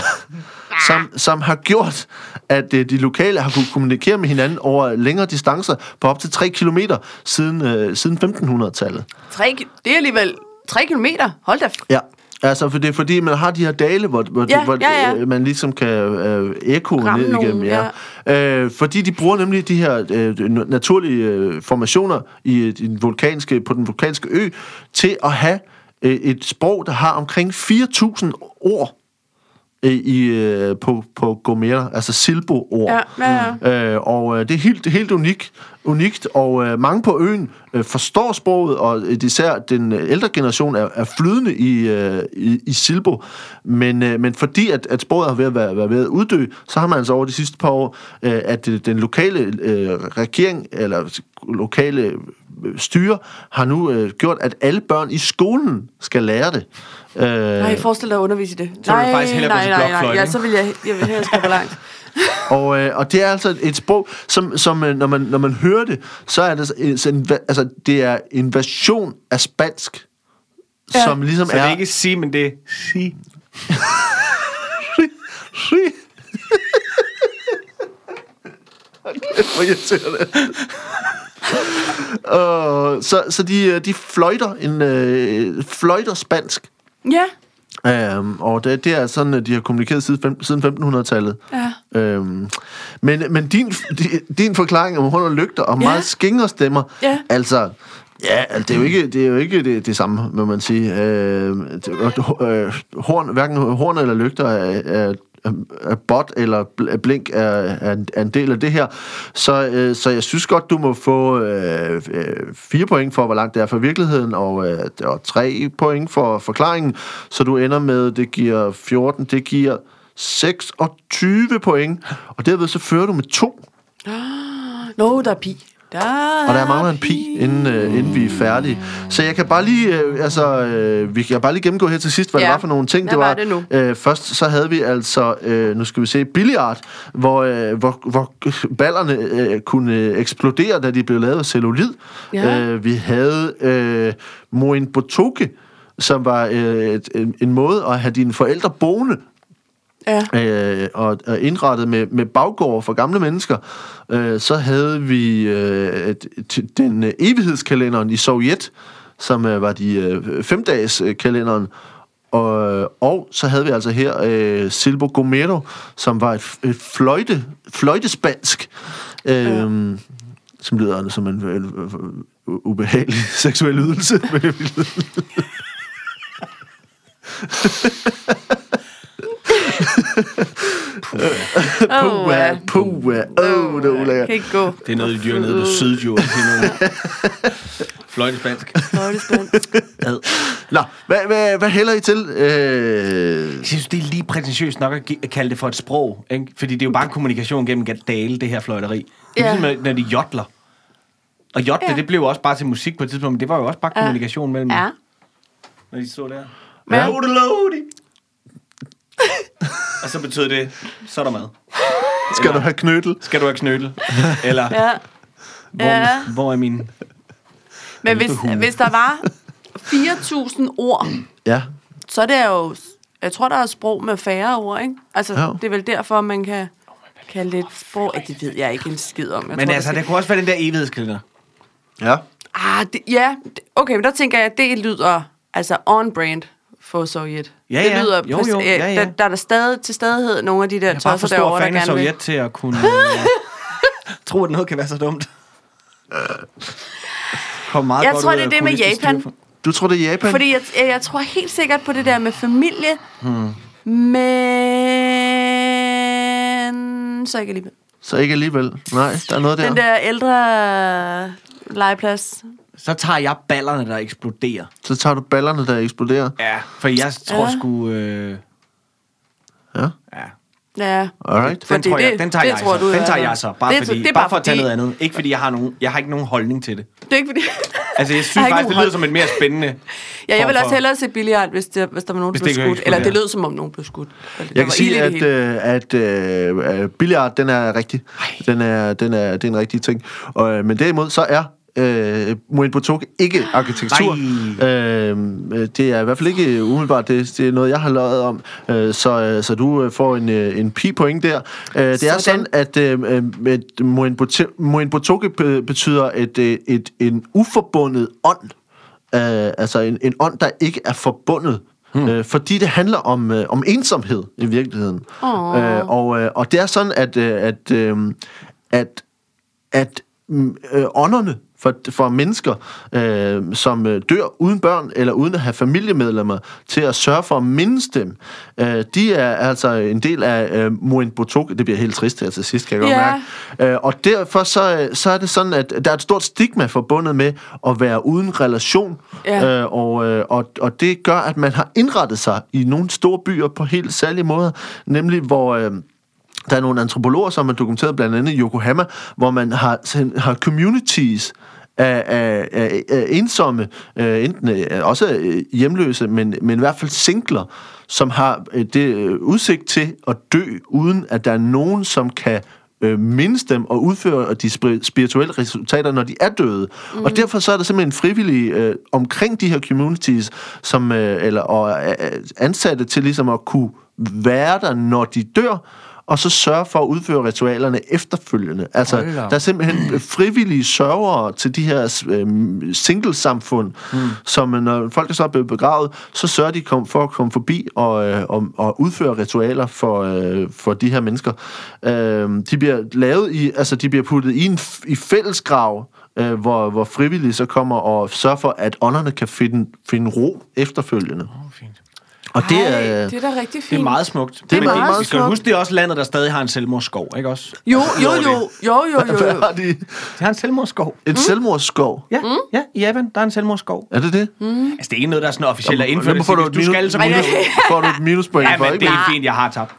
som, som har gjort, at øh, de lokale har kunne kommunikere med hinanden over længere distancer på op til 3 kilometer siden, øh, siden 1500-tallet. Tre, ki- det er alligevel tre kilometer. Hold da. Ja, altså for det er fordi, man har de her dale, hvor, hvor, Ja, hvor ja, ja. øh, man ligesom kan øh, Ramme ned igennem. nogle, Ja. Øh, fordi de bruger nemlig de her øh, naturlige øh, formationer i, i den vulkanske, på den vulkanske ø til at have øh, et sprog, der har omkring 4.000 ord øh, i, øh, på, på Gomera, altså Silbo-ord. Ja, ja, ja. Øh, og øh, det er helt, helt unikt, unikt og øh, mange på øen øh, forstår sproget, og øh, især den ældre generation er, er flydende i, øh, i, i Silbo. Men, øh, men fordi at, at sproget har ved at være, være ved at uddø, så har man altså over de sidste par år, øh, at den lokale øh, regering, eller lokale styre, har nu øh, gjort, at alle børn i skolen skal lære det. Øh, Nej, forestil dig at undervise i det. Så vil nej, faktisk hellere nej, nej, nej. blokfløjte, Ja, ikke? så vil jeg, jeg vil hellere gå langt. Og, øh, og det er altså et sprog, som, som øh, når, man, når man hører det, så er det, så en- så altså, det er en version af spansk, ja. Som ligesom Så det er... er ikke sige, men det er sige. Hvor irriterende. Og så, så de, øh, de fløjter en øh, fløjter spansk. Ja, Um, og det, det er sådan, at de har kommunikeret siden, siden 1500-tallet. ja. Um, men, men din, din, forklaring om hund og lygter og Ja. meget skingre stemmer, Ja. altså, ja, altså, det er jo ikke det, er jo ikke det, det samme, må man sige. Uh, uh, horn, hverken horn eller lygter er, er, er Øh, øh, bot eller øh, blink er, er, en- er en del af det her. Så, øh, så jeg synes godt, du må få øh, øh, fire point for, hvor langt det er fra virkeligheden, og, øh, og tre point for forklaringen. Så du ender med, det giver 14, det giver 26 point. Og derved så fører du med to. Nå, der er pi. Der Og der mangler en pi, inden, øh, inden vi er færdige. Så jeg kan bare lige, øh, altså, øh, vi kan bare lige gennemgå her til sidst, hvad ja. Det var for nogle ting. Hvad var det nu? Øh, først så havde vi altså, øh, nu skal vi se, billiard, hvor, øh, hvor, hvor ballerne øh, kunne eksplodere, da de blev lavet af cellulid. Ja. Øh, vi havde øh, Moin Botoke, som var øh, et, en, en måde at have dine forældre boende Ja. øh, og, og indrettet med, med baggård for gamle mennesker. Øh, så havde vi øh, den øh, evighedskalenderen i Sovjet, som øh, var de øh, femdages øh, kalenderen. og, og så havde vi altså her øh, Silbo Gomero, som var et, et fløjte, fløjtespansk, øh, som lyder som en, en, en ubehagelig seksuel ydelse. Puha, puha, åh, oh, det er ulækkert. Kan ikke gå. Det er noget, de dyrker nede på Sydjord. Fløjtespansk. Fløjtespand. Ad. Nå, hvad, hvad, hvad hælder I til? Øh, Jeg synes, det er lige prætentiøst nok at at kalde det for et sprog. Ikke? Fordi det er jo bare en kommunikation gennem dale, det her fløjteri. Det er Ja. ligesom, når de jodler. Og jodle, Ja. det blev jo også bare til musik på et tidspunkt, men det var jo også bare Ja. kommunikation mellem, Ja. når de stod der. Ja. Og så betød det, så er der mad. skal du have knyttel? Skal du have knødel? Eller, Ja. hvor, Ja. hvor er min... Men hvis, hvis der var 4.000 ord, Ja. så er det jo... Jeg tror, der er sprog med færre ord, ikke? Altså, Ja. det er vel derfor, man kan kalde det et sprog. Ja, det ved jeg ikke en skid om. Jeg Men tror, altså, det det kunne også være den der evighedskilder. Ja. Ah, det, ja. Okay, men der tænker jeg, at det lyder altså on-brand for Sovjet. Ja, det ja. lyder Jo, jo, øh, ja, ja. Der, der er der stadig til stadighed nogle af de der Jeg er bare for tosser stor derovre, der fan af gerne vil. Sovjet til at kunne øh, tro, at noget kan være så dumt. Kom meget Jeg godt tror, ud det er af det med Japan. Du tror, det er Japan? Fordi jeg, jeg, jeg tror helt sikkert på det der med familie, hmm. men så ikke alligevel. Så ikke alligevel. Nej, der er noget der. Den der ældre legeplads. Så tager jeg ballerne, der eksploderer. Så tager du ballerne, der eksploderer. Ja. For jeg tror Ja. sgu... Øh, Ja, ja. Ja. alright. Den, Fordi tror jeg, det- den tager det jeg tror så. du i Den tager jeg så. Bare, Det fordi, det er bare bare for at tage fordi- noget andet. Ikke fordi jeg har, nogen, jeg har ikke nogen holdning til det. Det er ikke fordi... Altså, jeg synes Jeg faktisk, det lyder som et mere spændende... Ja, jeg vil også hellere se billiard, hvis, det, hvis der var nogen, der blev skudt. Eller det lød, som om nogen blev skudt. Der Jeg kan sige, at, øh, at øh, billiard, den er rigtig. Den er, den er, det er en rigtig ting. Og, øh, men derimod, så er øh, Moin Botok ikke arkitektur. Øh, det er i hvert fald ikke umiddelbart, det, det er noget, jeg har lavet om. Øh, så, øh, så du øh, får en, øh, en pi-point der. Øh, det er Sådan. sådan, at øh, øh, Moin Botok- betyder et, øh, et, en uforbundet ånd. Øh, altså en, en ånd, der ikke er forbundet. Hmm. Øh, fordi det handler om, øh, om ensomhed i virkeligheden. Øh, og, øh, og det er sådan, at, øh, at, øh, at, at mm, øh, ånderne for, for mennesker, øh, som øh, dør uden børn eller uden at have familiemedlemmer til at sørge for at mindes dem, øh, de er altså en del af øh, Moen Botok. Det bliver helt trist her til sidst, kan jeg godt Ja. mærke. Øh, og derfor så, øh, så er det sådan, at der er et stort stigma forbundet med at være uden relation. Ja. Øh, og, øh, og, og det gør, at man har indrettet sig i nogle store byer på helt særlige måder, nemlig hvor... Øh, der er nogle antropologer, som har dokumenteret blandt andet i Yokohama, hvor man har, har communities af, af, af, af ensomme, øh, enten øh, også øh, hjemløse, men, men i hvert fald singler, som har øh, det øh, udsigt til at dø, uden at der er nogen, som kan øh, mindes dem og udføre de spirituelle resultater, når de er døde. Mm. Og derfor så er der simpelthen frivillige øh, omkring de her communities, som, øh, eller, og øh, ansatte til ligesom at kunne være der, når de dør, og så sørge for at udføre ritualerne efterfølgende. Altså, Hold da op. der er simpelthen frivillige sørgere til de her øh, singlesamfund, mm. som når folk er så blevet begravet, så sørger de kom, for at komme forbi og, øh, og, og udføre ritualer for, øh, for de her mennesker. Øh, de bliver lavet i, altså de bliver puttet i en i fællesgrav, øh, hvor, hvor frivillige så kommer og sørger for, at ånderne kan finde, finde ro efterfølgende. fint. Og det Ej, er... det er da rigtig fint. Det er meget smukt. Det er Men meget Vi skal smukt. huske, det er også landet, der stadig har en selvmordsskov, ikke også? Jo, jo, jo, jo, jo, jo, Hvad jo. har de? Det har en selvmordsskov. En selvmordsskov? Ja, mm. ja, i Japan, der er en selvmordsskov. Er det det? Altså, det er ikke noget, der er sådan officielt er indført. Du, du minus, skal, så Ej, minus, ja. får du et minuspoint Ja, for, men ikke? det er fint, jeg har tabt.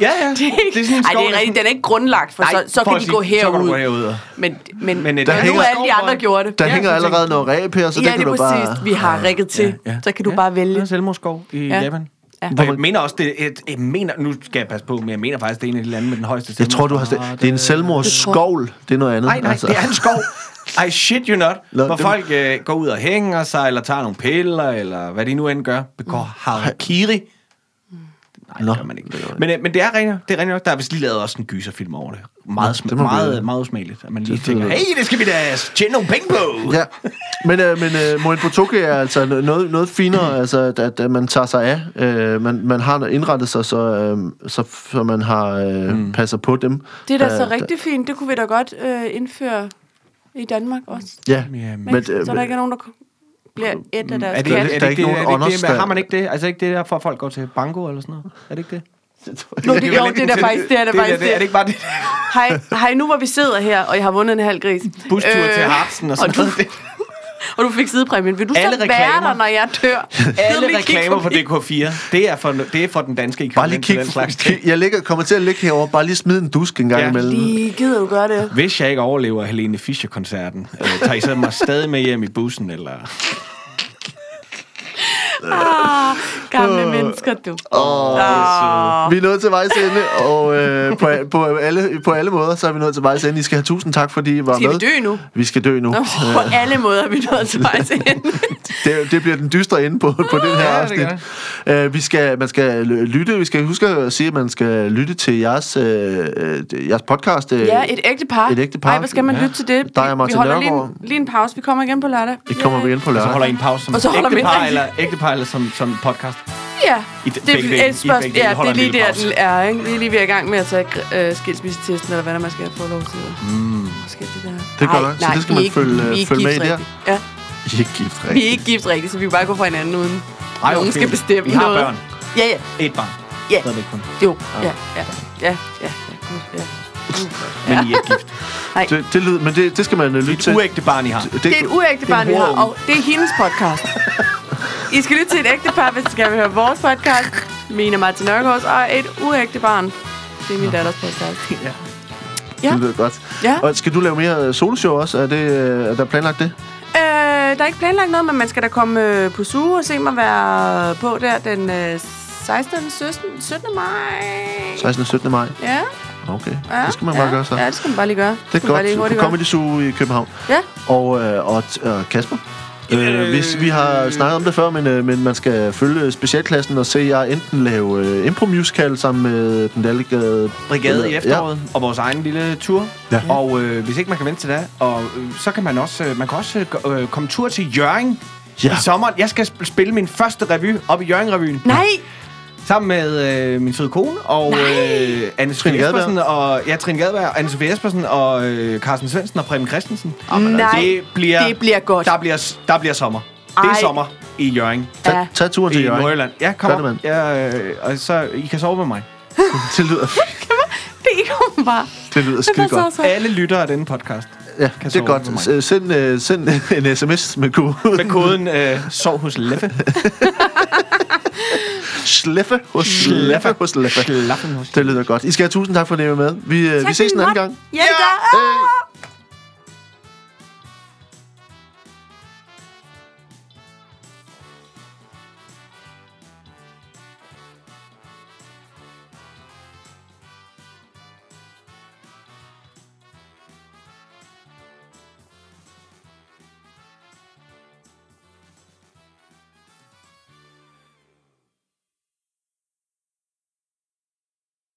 Ja, ja. Det er ikke, Det er sådan en ej, skov, det er der rigtigt. Den er ikke grundlagt, for Nej, så, så for kan de sige, gå så kan du herud. gå herud. Men, men, Men, øh, der nu hænger- er alle de andre gjort det. Der Ja, hænger allerede noget ræb her, så ja, det kan det du er bare... præcis. Vi har rigget til. Så kan du bare Der er vælge. en selvmordsskov i Ja. Japan. Ja. Og jeg mener også, det er et, jeg mener, nu skal jeg passe på, men jeg mener faktisk, det er en af de lande med den højeste Jeg tror, du har... selvmordsrate. Det er en selvmordsskovl. Det er noget andet. Nej, nej, det er en skov. I shit you not. Nå, hvor det- folk øh, går ud og hænger sig, eller tager nogle piller, eller hvad de nu end gør. Begår harakiri. Nej, Nå. det gør man ikke. Men, øh, men det er rent, det er rent nok. Der er vist lige lavet også en gyserfilm over det. Meget, det sm- må vi- meget, meget usmageligt. At man lige Det- tænker, det- hey, det skal vi da tjene nogle penge på. Ja, men, øh, men øh, Moen Potoke er altså noget, noget finere, altså, at, at, at man tager sig af. Øh, man, man har indrettet sig, så, øh, så, så man har øh, mm. passer på dem. Det er da der- så rigtig fint. Det kunne vi da godt øh, indføre i Danmark også. Ja, Jamen, men, så øh, der ikke er nogen, der bliver et af deres Er det, Der er er, ikke- det, der er ikke det, er nogen det, ikke det, understand- har man ikke det? Altså ikke det der, for at folk går til banko eller sådan noget? Er det ikke det? Nå, det, jo, det er da faktisk det. Er det, det, faktisk det, er det ikke bare det? Hej, hej, nu hvor vi sidder her, og jeg har vundet en halv gris. Bustur Øh, til Hartsen og sådan og du, noget. Og du fik sidepræmien. Vil du Alle så være der, når jeg dør? Alle reklamer på forbi? DK4, det er for, det er for den danske bare lige kig, den slags kig ting. jeg ligger, kommer til at ligge herovre, bare lige smide en dusk en gang Ja. imellem. Lige gider du gøre det? Hvis jeg ikke overlever Helene Fischer-koncerten, øh, tager I så mig stadig med hjem i bussen, eller... Ah, gamle mennesker, du. Åh, Ah. Vi er nået til vejs ende, og øh, på, på, alle, på alle måder, så er vi nået til vejs ende. I skal have tusind tak, fordi I var Skal med. vi dø nu? Vi skal dø nu. Nå, på alle måder er vi nået til vejs ende. Det, det bliver den dystre ende på, på den her Ja, det afsnit. Uh, vi skal, man skal ly- lytte, vi skal huske at sige, at man skal lytte til jeres, uh, jeres podcast. Ja, et ægte par. Et ægte par. Ej, hvad skal man Ja. lytte til det? Der er Vi- Martin Vi holder lige en, lige en pause. Vi kommer igen på lørdag. Det kommer vi ind på Så lørdag. holder I en pause som Og så holder vi ægtepar, en- eller, ægtepar, eller som, som podcast. Ja, I det begge er et spørgsmål. Ja, det er lige der, den er. Ikke? Vi er lige ved at i gang med at tage øh, skilsmissetesten, eller hvad der man skal få lov til. Mm. Skal det der. Det er godt Ej, så nej, det skal vi er man ikke- følge- vi er ikke følge med i der. rigtigt. Ja, I er ikke gift vi er rigtigt. ikke gift rigtigt, så vi kan bare gå fra hinanden uden Ej, nogen okay. skal bestemme I har noget. børn. Ja, ja. Et barn. Ja. Stadigvæk kun. Jo, ja, ja, ja, ja, ja, ja. Men I er ikke gift. Det, det lyder, men det, det skal man øh, lytte Et til. uægte barn, I har. Det, Det er et uægte barn, vi har, og det er hendes podcast. I skal lytte til et ægte par, hvis I skal høre vores podcast. Mine Martin Nørgaards og et uægte barn. Det er min datters podcast. Ja. Ja. det lyder godt. Ja. Og skal du lave mere øh, soloshow også? Er, det, øh, er der planlagt det? Øh, der er ikke planlagt noget, men man skal da komme øh, på suge og se mig være på der den øh, 16. 17. 17. maj. 16. og 17. maj? Ja, Okay, ja. det skal man ja. bare gøre så. Ja, det skal man bare lige gøre. Det skal er godt. På. Comedy Zoo i København. Ja. Og, øh, og, og Kasper? Øh, vi, vi har snakket om det før, men, øh, men man skal følge specialklassen og se jer enten lave øh, impro-musical sammen med den delegade brigade i efteråret, ja. og vores egen lille tur. Ja. Og øh, hvis ikke man kan vente til det, og øh, så kan man også, øh, man kan også øh, øh, komme tur til Jørgen Ja. i sommeren. Jeg skal sp- spille min første revy op i Jørgen-revyen. Nej, Sammen med øh, min søde kone og Nej. øh, anne Trine Espersen og ja, Trine Gadberg, Anne Sofie Espersen og øh, Carsten Svendsen og Preben Christensen. Nej, det bliver, det bliver godt. Der bliver, der bliver sommer. Det er Ej. sommer i Jørgen. Tag, Ja. tag turen til I Jørgen. Nordjylland. Ja, kom Gør det. Ja, øh, og så I kan sove med mig. Det lyder, det kommer bare. det lyder Det skide godt. så. Alle lytter af denne podcast. Ja, kan det er godt. Send, øh, send en sms med koden Med koden øh, sov hos Leffe. SLEFFE hos Leffe hos Leffe. Slaffen hos Det lyder godt. I skal have tusind tak for at I var med. Vi, øh, vi Tak ses en anden den gang. Ja. Hey.